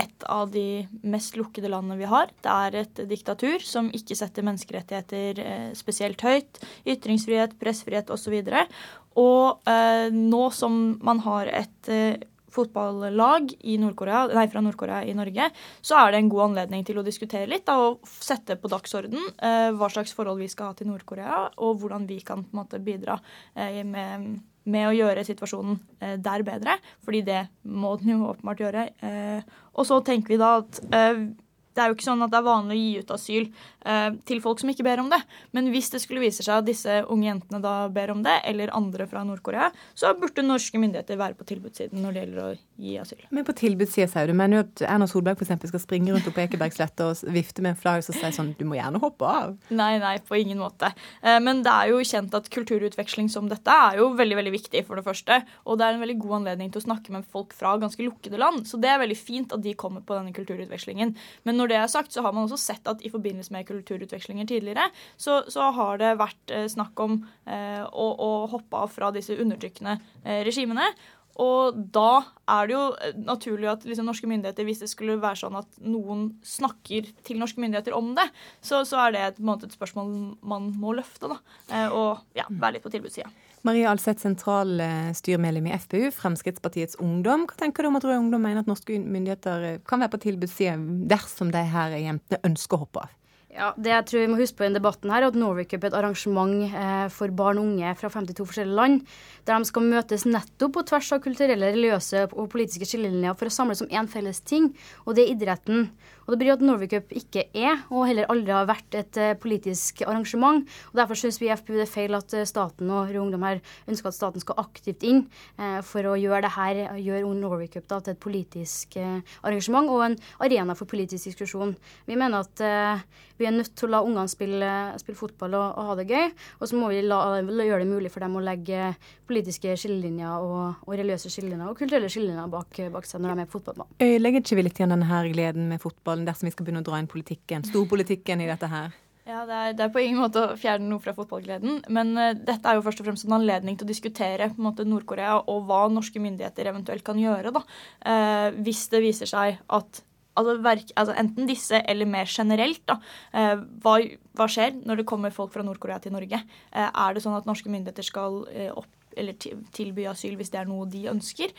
et av de mest lukkede landene vi har. Det er et diktatur som ikke setter menneskerettigheter uh, spesielt høyt. Ytringsfrihet, pressfrihet osv. Og eh, nå som man har et fotballag nei, fra Nord-Korea i Norge, så er det en god anledning til å diskutere litt da, og sette på dagsorden hva slags forhold vi skal ha til Nord-Korea, og hvordan vi kan på en måte bidra med, med å gjøre situasjonen eh, der bedre. Fordi det må den jo åpenbart gjøre. Eh, og så tenker vi da at eh, det er jo ikke sånn at det er vanlig å gi ut asyl til folk som ikke ber om det. Men hvis det skulle vise seg at disse unge jentene da ber om det, eller andre fra Nord-Korea, så burde norske myndigheter være på tilbudssiden når det gjelder å gi asyl. Men på tilbudssida, sier du. Mener du at Erna Solberg eksempel skal springe rundt på Ekebergsletta og vifte med en flagg og si sånn Du må gjerne hoppe av. Nei, nei, på ingen måte. Eh, Men det er jo kjent at kulturutveksling som dette er jo veldig veldig viktig, for det første. Og det er en veldig god anledning til å snakke med folk fra ganske lukkede land. Så det er veldig fint at de kommer på denne kulturutvekslingen. Men når det er sagt, så har man også sett at i forbindelse med kulturutvekslinger tidligere, så, så har det vært eh, snakk om eh, å, å hoppe av fra disse undertrykkende eh, regimene. Og da er det jo naturlig at liksom, norske myndigheter, hvis det skulle være sånn at noen snakker til norske myndigheter om det, så, så er det et, måte, et spørsmål man må løfte. Da. Og ja, være litt på tilbudssida. Marie Alseth, sentralstyremedlem i FPU, Fremskrittspartiets Ungdom. Hva tenker du om at Rød Ungdom mener at norske myndigheter kan være på tilbudssida dersom de her jentene ønsker å hoppe av? Ja, det jeg tror vi må huske på i denne debatten her, er at Norway Cup er et arrangement eh, for barn og unge fra 52 forskjellige land, der de skal møtes nettopp på tvers av kulturelle, religiøse og politiske skillelinjer for å samles om én felles ting, og det er idretten. Og Det betyr at Norway Cup ikke er, og heller aldri har vært, et eh, politisk arrangement. og Derfor syns vi i FPU det er feil at eh, staten og Rød Ungdom her ønsker at staten skal aktivt inn for å gjøre det her, gjøre Norway Cup da, til et politisk arrangement og en arena for politisk diskusjon. Vi mener at vi er nødt til å la ungene spille, spille fotball og, og ha det gøy. Og så må vi la, la, gjøre det mulig for dem å legge politiske skillelinjer og, og religiøse skillelinjer og kulturelle skillelinjer bak, bak seg når de er på fotballbanen. Ødelegger ikke vi litt igjen denne her gleden med fotballen dersom vi skal begynne å dra inn politikken, storpolitikken i dette her? Ja, det er, det er på ingen måte å fjerne noe fra fotballgleden, men uh, dette er jo først og fremst en anledning til å diskutere på en måte Nord-Korea og hva norske myndigheter eventuelt kan gjøre, da. uh, hvis det viser seg at altså, verk, altså enten disse eller mer generelt, da. Eh, hva, hva skjer når det kommer folk fra Nord-Korea til Norge? Eh, er det sånn at norske myndigheter skal eh, opp eller tilby asyl hvis det er noe de ønsker?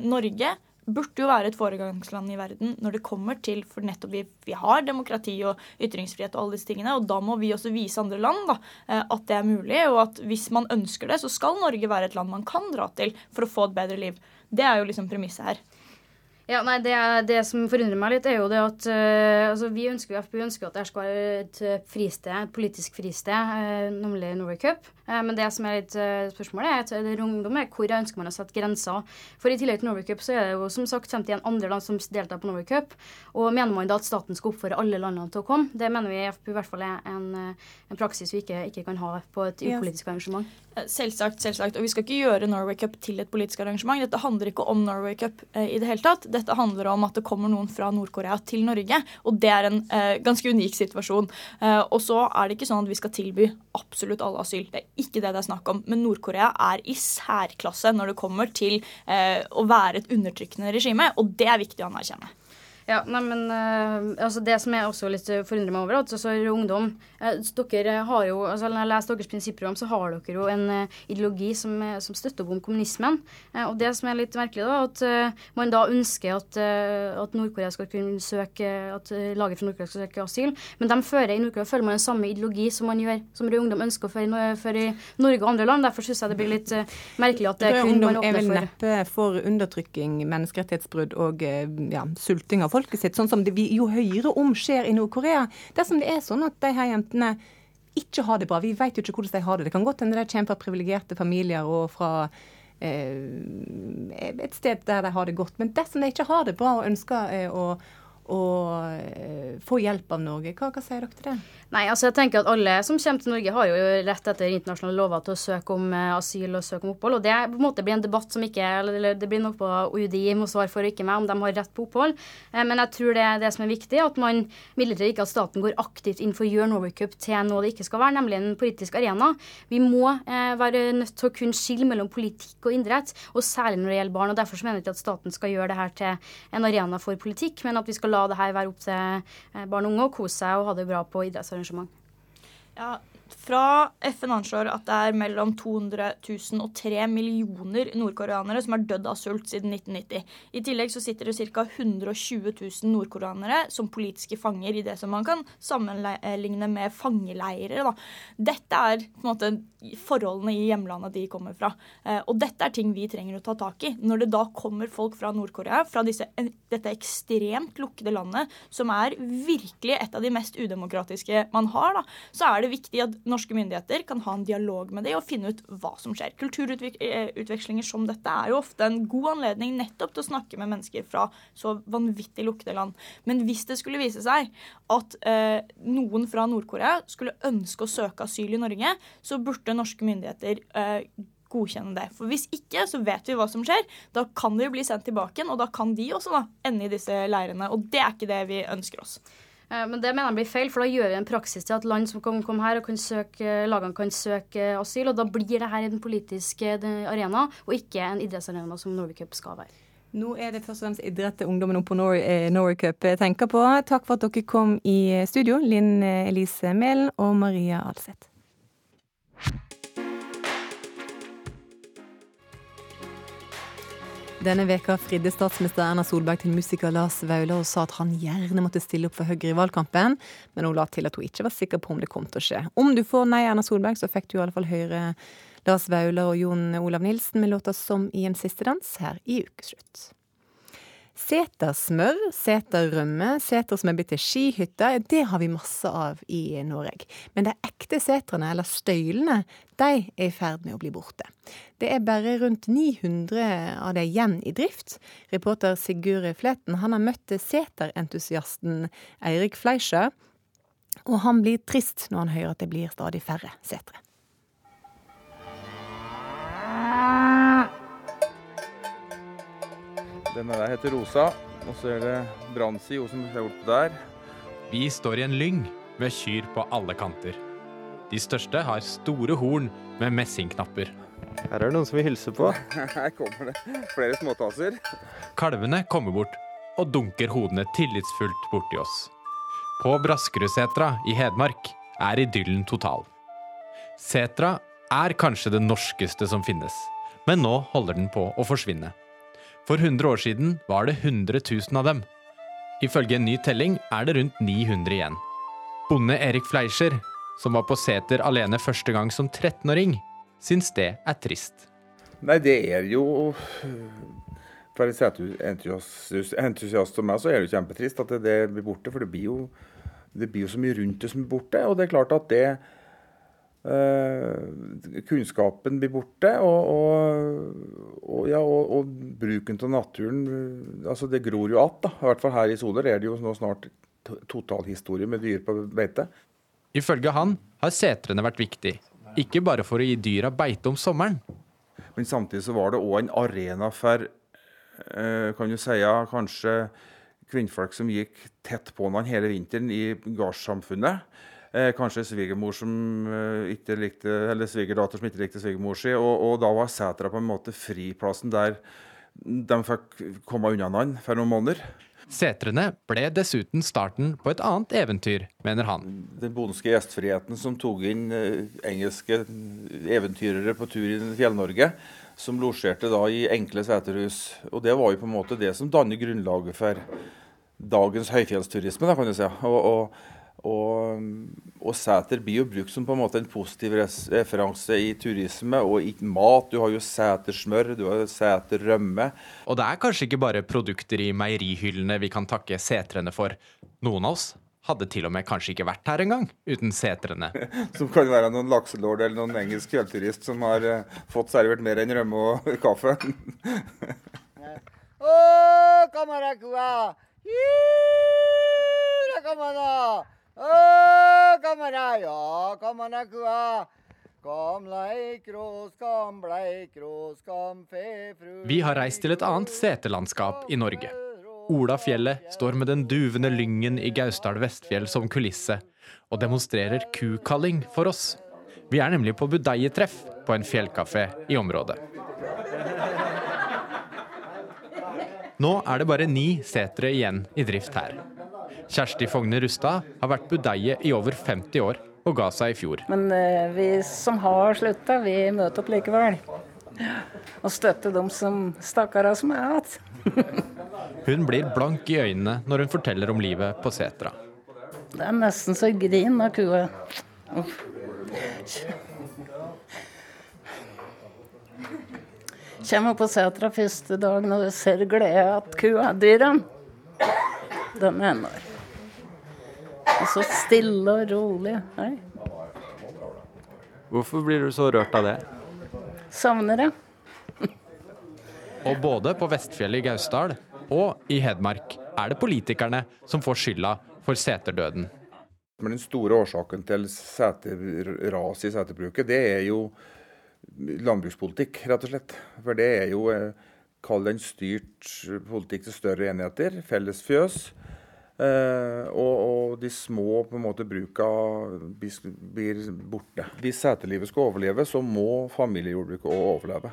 Norge burde jo være et foregangsland i verden når det kommer til For nettopp vi, vi har demokrati og ytringsfrihet og alle disse tingene, og da må vi også vise andre land da, at det er mulig, og at hvis man ønsker det, så skal Norge være et land man kan dra til for å få et bedre liv. Det er jo liksom premisset her. Ja, nei, det, det, som forundrer meg litt, er jo det at uh, altså, vi ønsker FpU ønsker at det skal være et fristed, et politisk fristed, uh, nemlig Norway Cup. Uh, men det som er litt spørsmålet, er at ungdom er hvor ønsker man å sette grenser. For i tillegg til Norway Cup så er det jo som sagt 51 andre land som deltar på Norway Cup. Og mener man da at staten skal oppfordre alle landene til å komme? Det mener vi i FpU i hvert fall er en, en praksis vi ikke, ikke, kan ha på et upolitisk arrangement. Selvsagt, selvsagt. Og vi skal ikke gjøre Norway Cup til et politisk arrangement. Dette handler ikke om Norway Cup i det hele tatt. Dette handler om at det kommer noen fra Nord-Korea til Norge, og det er en eh, ganske unik situasjon. Eh, og så er det ikke sånn at vi skal tilby absolutt alle asyl. Det er ikke det det er snakk om. Men Nord-Korea er i særklasse når det kommer til eh, å være et undertrykkende regime, og det er viktig å anerkjenne. Ja, nei, men uh, altså Det som jeg også litt forundrer meg over, at altså, ungdom uh, Dere har jo, altså Når jeg leser deres prinsipprogram, så har dere jo en uh, ideologi som, som, støtter opp om kommunismen. og Det som er litt merkelig, da, at man da ønsker at, at Nord-Korea skal kunne søke At laget fra Nord-Korea skal søke asyl. Men de fører i Nord-Korea følger man den samme ideologi som man gjør, som Rød Ungdom ønsker å føre, føre i Norge og andre land. Derfor syns jeg det blir litt merkelig at det Rød kun Ungdom man er vel for neppe for undertrykking, menneskerettighetsbrudd og ja, sulting av folket sitt, sånn som det vi jo høyere om skjer i Nord-Korea. Dersom det er sånn at de her jentene ikke har det bra, vi vet jo ikke hvordan de har det. Det kan godt hende de kommer fra privilegerte familier og fra eh, et sted der de har det godt. Men dersom de ikke har det bra og ønsker eh, å og eh, få hjelp av Norge. Hva, hva, sier dere til det? Nei, altså jeg tenker at Alle som kommer til Norge, har jo rett etter internasjonale lover til å søke om eh, asyl og søke om opphold. og Det på en måte blir en debatt som ikke eller det blir noe på UDI må svare for, ikke meg, om de har rett på opphold. Eh, men jeg tror det er det som er viktig, at man midlertidig ikke at staten går aktivt inn for å gjøre Norway Cup til noe det ikke skal være, nemlig en politisk arena. Vi må eh, være nødt til å kunne skille mellom politikk og idrett, og særlig når det gjelder barn. og Derfor mener jeg ikke at staten skal gjøre det her til en arena for politikk, men at vi skal la det her være opp til barn og unge å kose seg og ha det bra på idrettsarrangement. Ja, fra FN anslår at det er mellom 200 000 og 3 millioner nordkoreanere som har dødd av sult siden 1990. I tillegg så sitter det ca. 120 000 nordkoreanere som politiske fanger i det som man kan sammenligne med fangeleirer. Da. Dette er på en måte forholdene i hjemlandet de kommer fra. Eh, og dette er ting vi trenger å ta tak i. Når det da kommer folk fra Nord-Korea, fra disse, dette ekstremt lukkede landet, som er virkelig et av de mest udemokratiske man har, da, så er det viktig at norske myndigheter kan ha en dialog med dem og finne ut hva som skjer. Kulturutvekslinger som dette er jo ofte en god anledning nettopp til å snakke med mennesker fra så vanvittig lukkede land. Men hvis det skulle vise seg at eh, noen fra Nord-Korea skulle ønske å søke asyl i Norge, så burde norske myndigheter eh, godkjenne det. For Hvis ikke, så vet vi hva som skjer. Da kan de bli sendt tilbake og da kan de også da ende i disse leirene. Og det er ikke det vi ønsker oss. Eh, men det mener jeg blir feil, for da gjør vi en praksis til at land som kan komme her og kan søke, lagene kan søke asyl, og da blir det her en politisk eh, arena, og ikke en idrettsarena som Norway Cup skal være. Nå er det først og fremst idrett ungdommen på Norway, eh, Norway Cup tenker på. Takk for at dere kom i studio, Linn Elise Mælen og Maria Alseth. Denne veka fridde statsminister Erna Solberg til musiker Lars Vaular og sa at han gjerne måtte stille opp for Høyre i valgkampen, men hun la til at hun ikke var sikker på om det kom til å skje. Om du får nei, Erna Solberg, så fikk du i alle fall høre Lars Vaular og Jon Olav Nilsen med låta 'Som i en siste dans' her i ukeslutt. Setersmør, seterrømme, seter som er blitt til skihytter, det har vi masse av i Norge. Men de ekte setrene, eller støylene, de er i ferd med å bli borte. Det er bare rundt 900 av de igjen i drift. Reporter Sigurd Fletten han har møtt seterentusiasten Eirik Fleischer, og han blir trist når han hører at det blir stadig færre setre. Denne der heter Rosa. Og så er det Bransi, hun som er borte der. Vi står i en lyng med kyr på alle kanter. De største har store horn med messingknapper. Her er det noen som vil hilse på. (laughs) Her kommer det flere småtasser. Kalvene kommer bort og dunker hodene tillitsfullt borti oss. På Braskerudsetra i Hedmark er idyllen total. Setra er kanskje det norskeste som finnes, men nå holder den på å forsvinne. For 100 år siden var det 100 000 av dem. Ifølge en ny telling er det rundt 900 igjen. Bonde Erik Fleischer, som var på seter alene første gang som 13-åring, syns det er trist. Nei, det er jo For en seteentusiast entusiast som meg, så er det jo kjempetrist at det, blir borte. For det blir, jo, det blir jo så mye rundt det som blir borte. Og det er klart at det eh, Kunnskapen blir borte. Og, og, og, ja, og, og bruken av naturen eh, Altså, det gror jo att, da. I hvert fall her i Soler er det jo nå snart to- totalhistorie med dyr på beite. Ifølge han har setrene vært viktig, ikke bare for å gi dyra beite om sommeren. Men samtidig så var det òg en arena for eh, kan du si, kanskje kvinnfolk som gikk tett på hverandre hele vinteren i gardssamfunnet. Eh, kanskje svigermor som eh, ikke likte, eller svigerdatter som ikke likte svigermor si. Og, og da var setra på en måte friplassen der de fikk komme unna hverandre for noen måneder. Setrene ble dessuten starten på et annet eventyr, mener han. Den bondske gjestfriheten som tok inn eh, engelske eventyrere på tur i Fjell-Norge, som losjerte da i enkle seterhus. Og det var jo på en måte det som danner grunnlaget for dagens høyfjellsturisme, da, kan du si. Og, og, og, og seter blir jo brukt som på en måte en positiv referanse i turisme og i mat. Du har jo setersmør, du har seterrømme. Og det er kanskje ikke bare produkter i meierihyllene vi kan takke setrene for. Noen av oss hadde til og med kanskje ikke vært her engang uten setrene. (laughs) Som kan være noen lakselord eller noen engelsk fjellturist som har eh, fått servert mer enn rømme og (laughs) kaffe. Å, kamarakua! Hira, kamana! Å, kamara, ja, kom Skam kom skam bleikro, fefru Vi har reist til et annet seterlandskap i Norge. Olafjellet står med den duvende lyngen i Gausdal Vestfjell som kulisse, og demonstrerer kukalling for oss. Vi er nemlig på budeiettreff på en fjellkafé i området. Nå er det bare ni setre igjen i drift her. Kjersti Fogne Rustad har vært budeie i over 50 år og ga seg i fjor. Men eh, vi som har slutta, vi møter opp likevel. Og støtter dem som stakkara som er (laughs) igjen. Hun blir blank i øynene når hun forteller om livet på setra. Det er nesten så jeg griner av kua. Uff. Kommer på setra første dag når du ser glede at kua er dyren. Den er enorm. Og så stille og rolig. Nei, Hvorfor blir du så rørt av det? savner det. Og både på Vestfjellet i Gausdal og i Hedmark er det politikerne som får skylda for seterdøden. Men den store årsaken til seterras i seterbruket, det er jo landbrukspolitikk, rett og slett. For det er jo, eh, kall den styrt politikk til større enheter, felles fjøs. Eh, og, og de små på en måte bruka blir borte. Hvis seterlivet skal overleve, så må familiejordbruket òg overleve.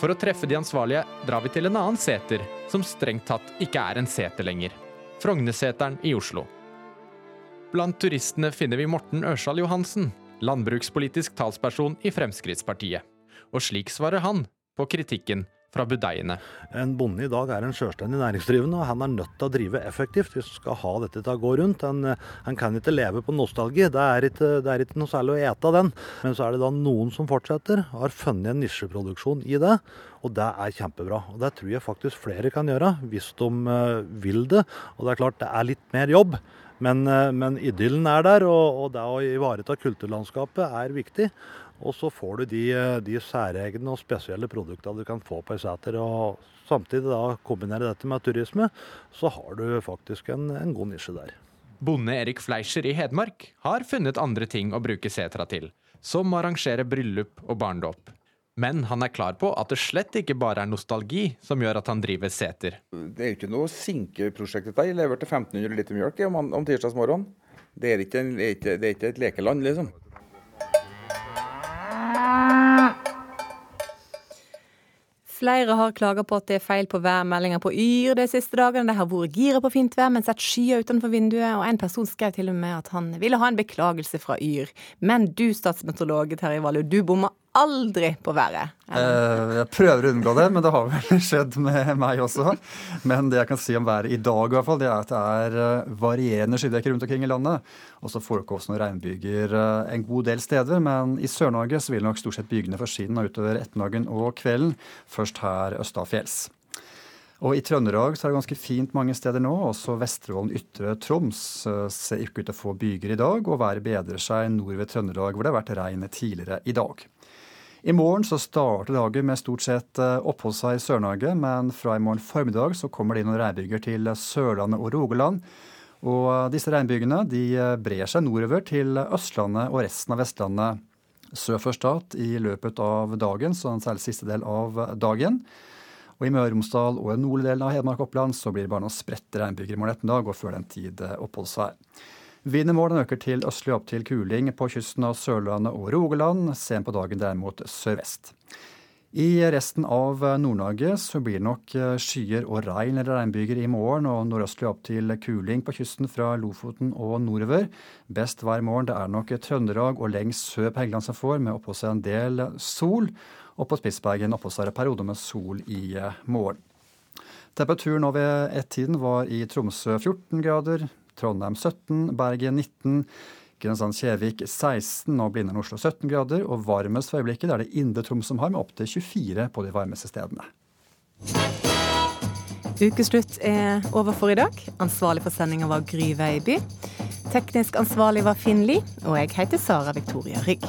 For å treffe de ansvarlige drar vi til en annen seter, som strengt tatt ikke er en seter lenger. Frogneseteren i Oslo. Blant turistene finner vi Morten Ørsal Johansen, landbrukspolitisk talsperson i Fremskrittspartiet. Og slik svarer han på kritikken fra budeiene. En bonde i dag er en selvstendig næringsdrivende, og han er nødt til å drive effektivt hvis han skal ha dette til å gå rundt. Han, han kan ikke leve på nostalgi, det er ikke, det er ikke noe særlig å ete av den. Men så er det da noen som fortsetter, har funnet en nisjeproduksjon i det, og det er kjempebra. Og det tror jeg faktisk flere kan gjøre, hvis de eh, vil det. Og det er klart, det er litt mer jobb. Men, eh, men idyllen er der, og, og det å ivareta kulturlandskapet er viktig. Og så får du de, eh, de særegne og spesielle produktene du kan få på ei seter. Og samtidig da kombinere dette med turisme, så har du faktisk en, en god nisje der. Bonde Erik Fleischer i Hedmark har funnet andre ting å bruke setra til, som å arrangere bryllup og barnedåp. Men han er klar på at det slett ikke bare er nostalgi som gjør at han driver seter. Det er jo ikke noe sinkeprosjekt dette. Jeg leverte 1500 liter mjølk om, om tirsdagsmorgenen. Det er, ikke, det, er ikke, det er ikke et lekeland, liksom. Flere har klaga på at det er feil på værmeldinga på Yr de siste dagene. De har vært gira på fint vær, men sett skyer utenfor vinduet. Og en person skrev til og med at han ville ha en beklagelse fra Yr. Men du, statsmeteorolog Terje Valle, du bomma aldri på været. Eh, Jeg prøver å unngå det, men det har vel (laughs) skjedd med meg også. Men det jeg kan si om været i dag, i hvert fall, det er at det er eh, varierende skydekker rundt omkring i landet. Og så forekommer noen regnbyger eh, en god del steder, men i Sør-Norge så vil nok stort sett bygene forsvinne utover ettermiddagen og kvelden, først her østafjells. Og I Trøndelag så er det ganske fint mange steder nå. Også Vesterålen, Ytre Troms eh, ser ikke ut til å få byger i dag, og været bedrer seg nord ved Trøndelag, hvor det har vært regn tidligere i dag. I morgen så starter dagen med stort sett eh, opphold i Sør-Norge, men fra i morgen formiddag så kommer det inn noen regnbyger til Sørlandet og Rogaland. Og eh, disse regnbygene de eh, brer seg nordover til Østlandet og resten av Vestlandet sør for Stad i løpet av dagen, så særlig siste del av dagen. Og I Møre og Romsdal og den nordlige delen av Hedmark og Oppland så blir det bare noen spredte regnbyger i morgen ettermiddag og før den tid eh, morgen øker til østlig opp til kuling på kysten av Sørlandet og Rogaland. Sent på dagen derimot sørvest. I resten av Nord-Norge så blir det nok eh, skyer og regn eller regnbyger i morgen, og nordøstlig opp til kuling på kysten fra Lofoten og nordover. Best vær i morgen det er nok Trøndelag og lengst sør på Helgeland som får, med oppå seg en del sol. Og på Spitsbergen oppå seg perioder med sol i eh, morgen. Temperaturen nå ved ett-tiden var i Tromsø 14 grader, Trondheim 17, Bergen 19, Kristiansand-Kjevik 16 og Blindern Oslo 17 grader. Og varmest for øyeblikket det er det Indre Troms som har, med opptil 24 på de varmeste stedene. Ukeslutt er over for i dag. Ansvarlig for sendinga var Gry Veiby. Teknisk ansvarlig var Finn Lie, og jeg heter Sara Victoria Rygg.